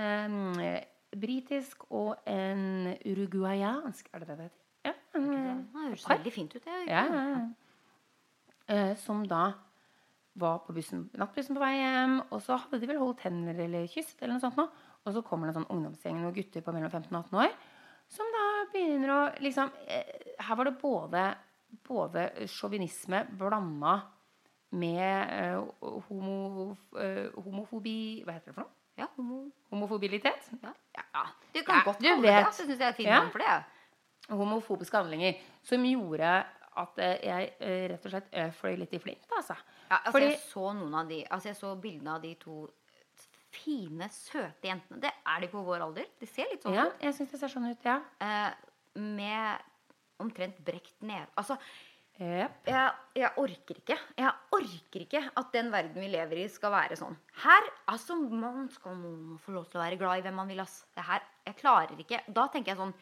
eh, britisk og en uruguayansk Er det det det heter? Ja. en, Det høres veldig fint ut. Det. Ja, ja, ja. Eh, som da var på bussen, nattbussen på vei hjem, og så hadde de vel holdt hender eller kysset, eller noe sånt nå. Og så kommer det en sånn ungdomsgjeng, noen gutter på mellom 15 og 18 år, som da begynner å liksom eh, Her var det både, både sjåvinisme blanda med eh, homo, eh, homofobi Hva heter det for noe? Ja, homo... Homofobilitet? Ja. ja. Du kan Ja, godt kalle det det. Jeg syns det er et fint Ja. for det. Homofobiske handlinger. Som gjorde at eh, jeg eh, rett og slett fløy litt i flint, altså. Ja, altså Fordi- Jeg så noen av de Altså jeg så bildene av de to fine, søte jentene. Det er de på vår alder. De ser litt sånn Ja, ut. jeg syns det ser sånn ut, ja. Eh, med omtrent brekt ned. Altså, Yep. jeg, jeg orker ikke. Jeg orker ikke at den verden vi lever i, skal være sånn. Her, altså, Man skal få lov til å være glad i hvem man vil. ass. Det her, Jeg klarer ikke. Da tenker jeg sånn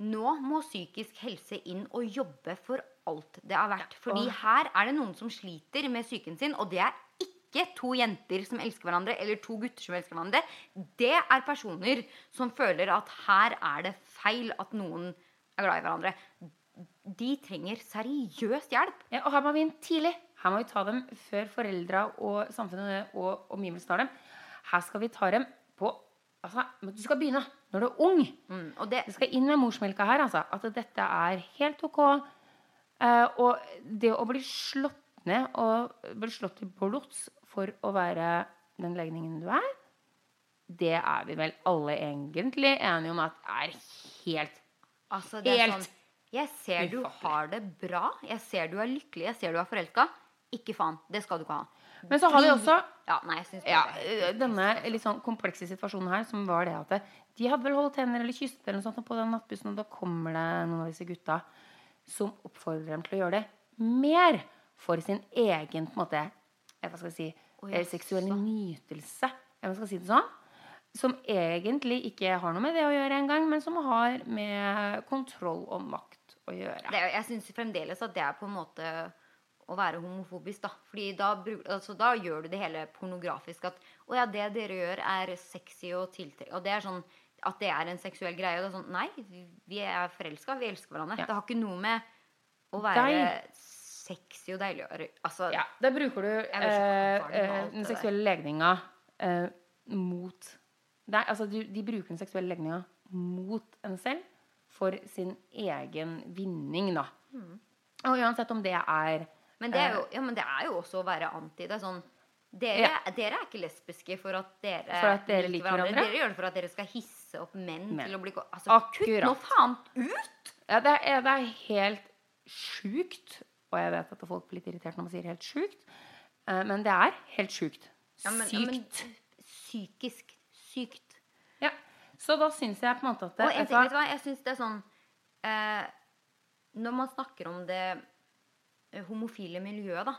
Nå må psykisk helse inn og jobbe for alt det er verdt. Fordi her er det noen som sliter med psyken sin, og det er ikke to jenter som elsker hverandre, eller to gutter som elsker hverandre. Det er personer som føler at her er det feil at noen er glad i hverandre. De trenger seriøst hjelp. Ja, og her må vi inn tidlig. Her må vi ta dem før foreldra og samfunnet og omgivelsene tar dem. Her skal vi ta dem på Altså, du skal begynne når du er ung. Mm, og det, Du skal inn med morsmelka her, altså. At dette er helt ok. Eh, og det å bli slått ned og bli slått til blods for å være den legningen du er, det er vi vel alle egentlig enige om at er helt altså, det er Helt sånn Jeg ser du har det bra. Jeg ser du er lykkelig. Jeg ser du er forelska. Ikke faen. Det skal du ikke ha. Men så har vi også Ja, nei, ja, helt- denne litt sånn komplekse situasjonen her, som var det at de hadde vel holdt hender eller kysset eller noe sånt på den nattbussen, og da kommer det noen av disse gutta som oppfordrer dem til å gjøre det mer. for sin egen måte, eh, si, oh, ja, seksuelle nytelse. Si sånn? Som egentlig ikke har noe med det å gjøre engang, men som har med kontroll og makt å gjøre. Det, er- jeg syns fremdeles at det er på en måte å være homofobisk, da. Fordi da, altså, da gjør du det hele pornografisk. At å ja, det dere gjør, er sexy og tiltrekkende. Og det er sånn at det er en seksuell greie. Og det er sånn Nei, vi er forelska. Vi elsker hverandre. Ja. Det har ikke noe med å være sexy og deilig. Altså, Ja, da bruker du eh, eh, den seksuelle legninga eh, mot Nei, altså du, de bruker den seksuelle legninga mot en selv for sin egen vinning, da. Mm. Og uansett om det er Men det er jo, ja, men det er jo også å være anti. Det er sånn dere, Ja. dere er ikke lesbiske for at dere, For at dere liker hverandre? Dere gjør det for at dere skal hisse opp menn, Menn. til å bli altså, Akkurat. kutt nå faen ut! Ja, det er, det er helt sjukt. Og jeg vet at folk blir litt irritert når man sier helt sjukt. Eh, men det er helt sjukt. Ja, men- ja, men Sykt. Psykisk sykt. Ja. Så da syns jeg på en måte at det, Og jeg, vet du hva? jeg syns det er sånn eh, Når man snakker om det homofile miljøet, da,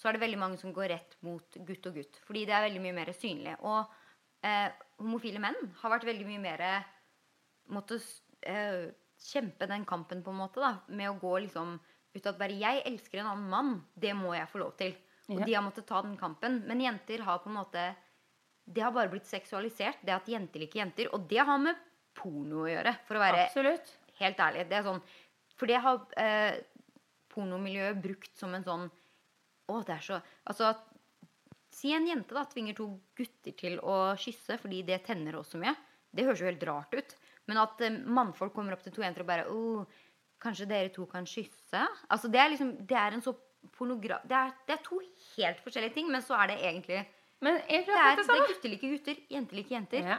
så er det veldig mange som går rett mot gutt og gutt. Fordi det er veldig mye mer synlig. Og eh, homofile menn har vært veldig mye mer Måtte eh, kjempe den kampen, på en måte, da, med å gå liksom ut at bare 'jeg elsker en annen mann', det må jeg få lov til. Og Ja. de har måttet ta den kampen. Men jenter har på en måte det har bare blitt seksualisert, det at jenter liker jenter. Og det har med porno å gjøre, for å være Absolutt. helt ærlig. Det er sånn, for det har eh, pornomiljøet brukt som en sånn Å, det er så Altså, at- si en jente da tvinger to gutter til å kysse fordi det tenner også mye. Det høres jo helt rart ut. Men at eh, mannfolk kommer opp til to jenter og bare oh, Kanskje dere to kan kysse? Altså, det er liksom Det er en så pornogra... Det er, det er to helt forskjellige ting, men så er det egentlig Men egentlig Det er, akkurat det det er samme. gutter liker gutter, jenter liker jenter. Ja.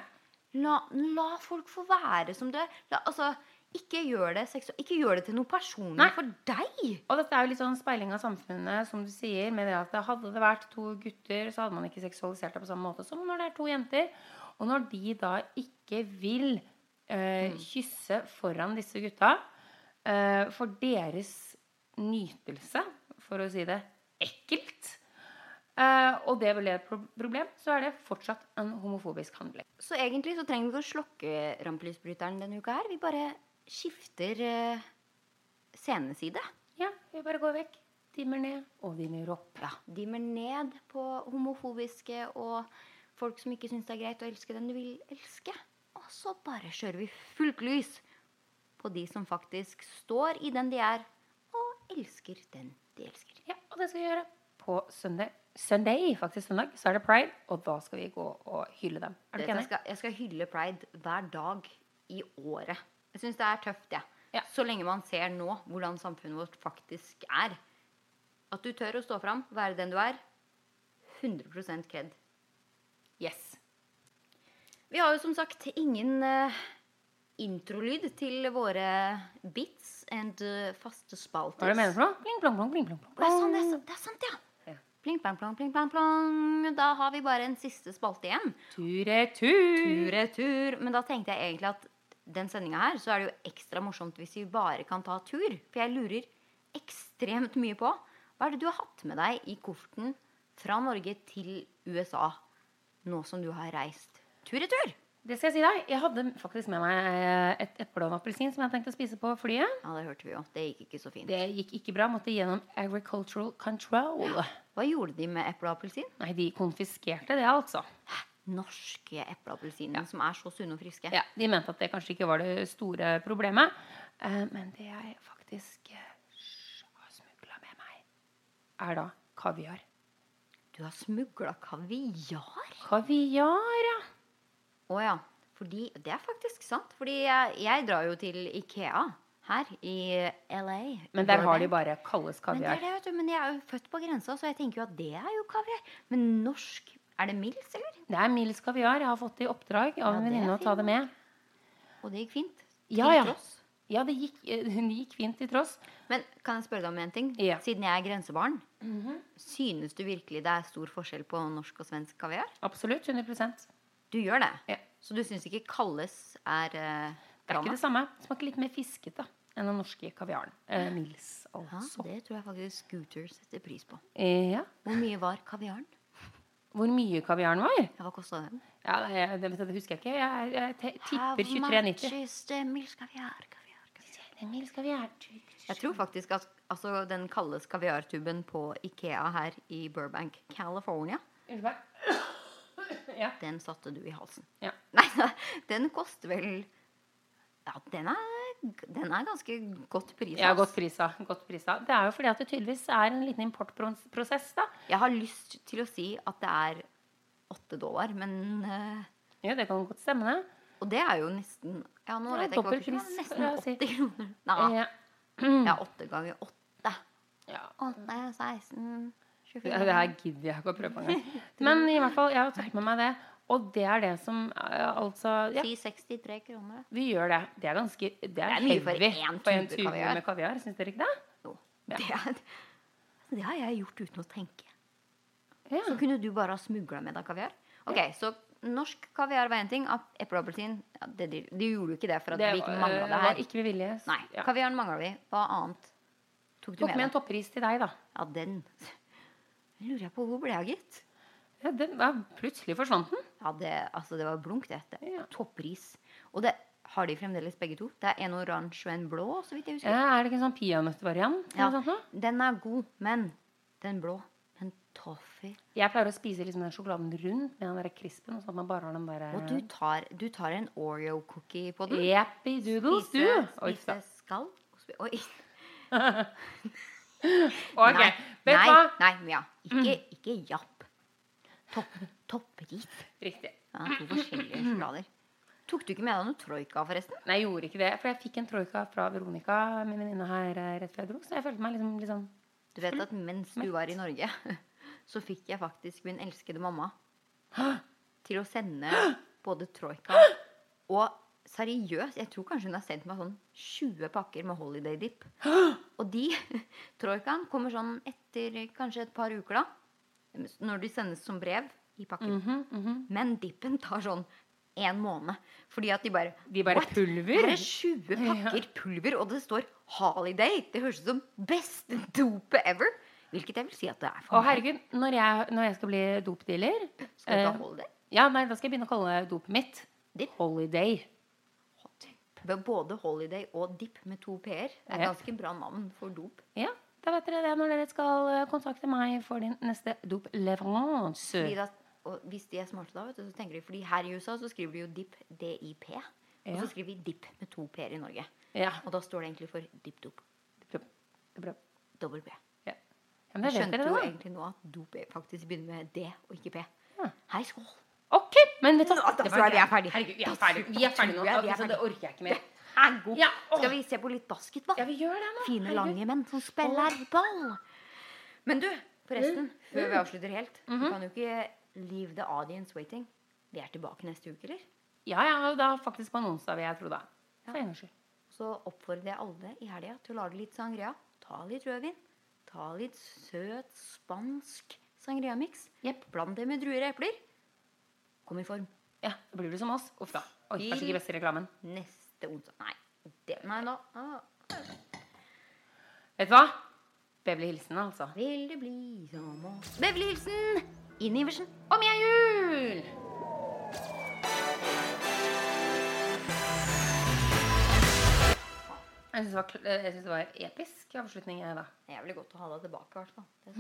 La, la folk få være som det er. La, altså, ikke gjør det seksu- Ikke gjør det til noe personlig Nei. for deg. Og dette er jo litt sånn speiling av samfunnet, som du sier. Med det at Hadde det vært to gutter, så hadde man ikke seksualisert det på samme måte som når det er to jenter. Og når de da ikke vil eh, kysse foran disse gutta eh, for deres nytelse, for å si det ekkelt, Uh, og det være et problem, så er det fortsatt en homofobisk handling. Så egentlig så trenger vi ikke å slokke rampelysbryteren denne uka her. Vi bare skifter uh, sceneside. Ja, vi bare går vekk. Dimmer ned og dimmer opp. Ja, dimmer ned på homofobiske og folk som ikke syns det er greit å elske den du vil elske. Og så bare kjører vi fullt lys på de som faktisk står i den de er, og elsker den de elsker. Ja, og det skal vi gjøre på søndag. Sunday, faktisk søndag, så er det pride, og da skal vi gå og hylle dem. Er du enig? jeg skal hylle pride hver dag i året. Jeg syns det er tøft, jeg. Ja. Så lenge man ser nå hvordan samfunnet vårt faktisk er. At du tør å stå fram, være den du er. 100% kred. Yes. Vi har jo som sagt ingen uh, introlyd til våre bits and uh, faste spalter. Hva er det du mener for noe? Pling, plong, plong, pling, plong, plong. Det er sant, det er sant, det er sant ja. Ja. Pling, plong, plong, pling, plong, plong. Da har vi bare en siste spalte igjen. Tur-retur. Tur-retur. Men da tenkte jeg egentlig at den sendinga her, så er det jo ekstra morsomt hvis vi bare kan ta tur. For jeg lurer ekstremt mye på hva er det du har hatt med deg i kofferten fra Norge til USA nå som du har reist tur-retur? Det skal jeg si deg. Jeg hadde faktisk med meg et eple og en appelsin som jeg tenkte å spise på flyet. Ja, det hørte vi jo. Det gikk ikke så fint. Det gikk ikke bra. Måtte gjennom agricultural control. Hva gjorde de med eple og appelsin? Nei, de konfiskerte det, altså. Norske eple og appelsiner som er så sunne og friske. Ja, De mente at det kanskje ikke var det store problemet. Eh, men det jeg faktisk eh, har smugla med meg, er da kaviar. Du har smugla kaviar? Kaviar, ja. Å ja. Fordi, det er faktisk sant. Fordi jeg, jeg drar jo til Ikea her i LA. Men der har de bare Kalles Men, det kaviar. er det, vet du, men jeg er jo født på grensa, så jeg tenker jo at det er jo kaviar. Men norsk Er det Mils, eller? Det er Mils kaviar. Jeg har fått det i oppdrag av Ja, en venninne å ta det med. Og det gikk fint? Ja, Til ja. tross. Ja, det gikk, eh, (laughs) det gikk fint til tross. Men kan jeg spørre deg om en ting? Ja. Siden jeg er grensebarn, synes du virkelig det er stor forskjell på norsk og svensk kaviar? Absolutt. 100% Du gjør det? Ja. Så du syns ikke Kalles er uh, Det er ikke det samme. Det smaker litt mer fiskete. enn den norske kaviaren. Eh, Mils, Ja, altså. det tror jeg faktisk Scooter setter pris på. Ja. Hvor mye var kaviaren? Hvor mye kaviaren var? Ja, hva kosta den? Ja, det, det, det husker jeg ikke. Jeg, jeg tipper 23,90. is the Mils kaviar? kaviar, kaviar? Kaviar. Jeg tror faktisk at altså, den kalles kaviartuben på Ikea her i Burbank, California, (coughs) Ja. den satte du i halsen. Ja. Nei, (laughs) den koster vel Ja, den er, den er ganske godt prisa. Ja, godt prisa. Godt prisa. Det er jo fordi at det tydeligvis er en liten importprosess, da. Jeg har lyst til å si at det er åtte dollar, men uh, Ja, det kan godt stemme, det. Og det er jo nesten Ja, nå vet jeg ikke hva det er, Nesten vil jeg si. 80 kroner. Nei, Ja. ja, åtte ganger åtte. Ja. Åtte, 16, 24 Ja, Det her gidder jeg ikke å prøve på engang. Men i hvert fall, jeg har tatt med meg det. Og det er det som eh, altså Ja, Si 63 kroner. vi gjør det. Det er ganske Det er, er mye for én tube kaviar. med kaviar. Syns dere ikke det? Jo. Det, er, det har jeg gjort uten å tenke. Ja. Så kunne du bare ha smugla med deg kaviar. Ok, Så norsk kaviar var én ting. ap- Eple og appelsin ja, det, De de gjorde jo ikke det for at Det vi ikke mangla det her. ikke vilje. Nei, Ja. Kaviaren mangla vi. Hva annet tok du Tok med med en toppris til deg, da. Ja, den (laughs) lurer jeg på. Hvor ble jeg, gitt? Ja, den, var plutselig forsvant den. Ja, det, altså, det var blunk, det Ja. Toppris. Og det har de fremdeles begge to. Det er en oransje og en blå, så vidt jeg husker. Ja, er det ikke en sånn peanøttvariant? Ja, den er god, men den blå, den toffee Jeg pleier å spise liksom den sjokoladen rundt med den der krispen. Sånn at man bare har den der Og du tar, du tar en Oreo-cookie på den. Yappy doodles, du. Oi, spise skall. Oi. (laughs) Ok, nei, nei, nei, Mia. Ikke, ikke japp. Topp, toppris. Riktig. Ja, to forskjellige sjokolader. Tok du ikke med deg noe troika, forresten? Nei, jeg gjorde ikke det. For jeg fikk en troika fra Veronica, min venninne her, eh, rett før jeg dro. Så jeg følte meg liksom, sånn Du vet at mens du var i Norge, (laughs) så fikk jeg faktisk min elskede mamma til å sende både troika og seriøst, jeg tror kanskje hun har sendt meg sånn 20 pakker med Holiday Dip. Og de (laughs) troikaen kommer sånn etter kanskje et par uker, da. Når de sendes som brev i pakken. Mhm, Men dippen tar sånn en måned. Fordi at de bare De bare «What? pulver?» Her er 20 pakker pulver, og det står Holiday. Det høres ut som beste dopet ever. Hvilket jeg vil si at det er Å, for meg. herregud, når jeg, når jeg skal bli dopdealer Skal du eh, ha Holiday? Ja, nei, da skal jeg begynne å kalle dopet mitt Dip? Holiday. Med Både Holiday og Dip med to p-er er Ja. ganske bra navn for dop. Ja, da vet dere det når dere skal eh, kontakte meg for din neste dopleveranse. Fordi Da, og hvis de er smarte da, vet du, så tenker de Fordi her i USA så skriver de jo Dip DIP. Og så skriver vi Dip med to p-er i Norge. Ja. Og da står det egentlig for Dip Dop. Det er. Dobbel P. Ja. Ja, men Jeg det skjønte jo da. egentlig nå at dop er- faktisk begynner med D og ikke P. Ja. Hei, skål! Ok, men vet du Da- da Det var vi er ferdig. Herregud, vi er ferdig. Vi er ferdig nå. Altså, det orker jeg ikke mer. Er god. Ja. Skal vi se på litt basket, basketball? Ja, vi gjør det nå. Fine, Herregud. lange menn som spiller ball. Men du, forresten, Mm. før vi avslutter helt mm -hmm. Du kan jo ikke leave the audience waiting. Vi er tilbake neste uke, eller? Ja, ja, da faktisk på en onsdag, vil jeg tro da. For en gangs skyld. Så oppfordrer jeg alle i helga til å lage litt sangria. Ta litt rødvin. Ta litt søt spansk sangria-miks. Jepp. Bland det med druer og epler. Kom i form. Ja, da blir du som oss. Uff da. Oi, kanskje ikke beste reklamen. Neste onsdag Nei. Det, nei da. Ah, Vet du hva? Beverly Hilsen, altså. vil det bli som oss Beverly Hilsen! Inn i versen. Om er jul! Jeg syns det, var kl- det var episk avslutning. jeg, da. Det er jævlig godt å ha deg tilbake, i hvert fall. Det.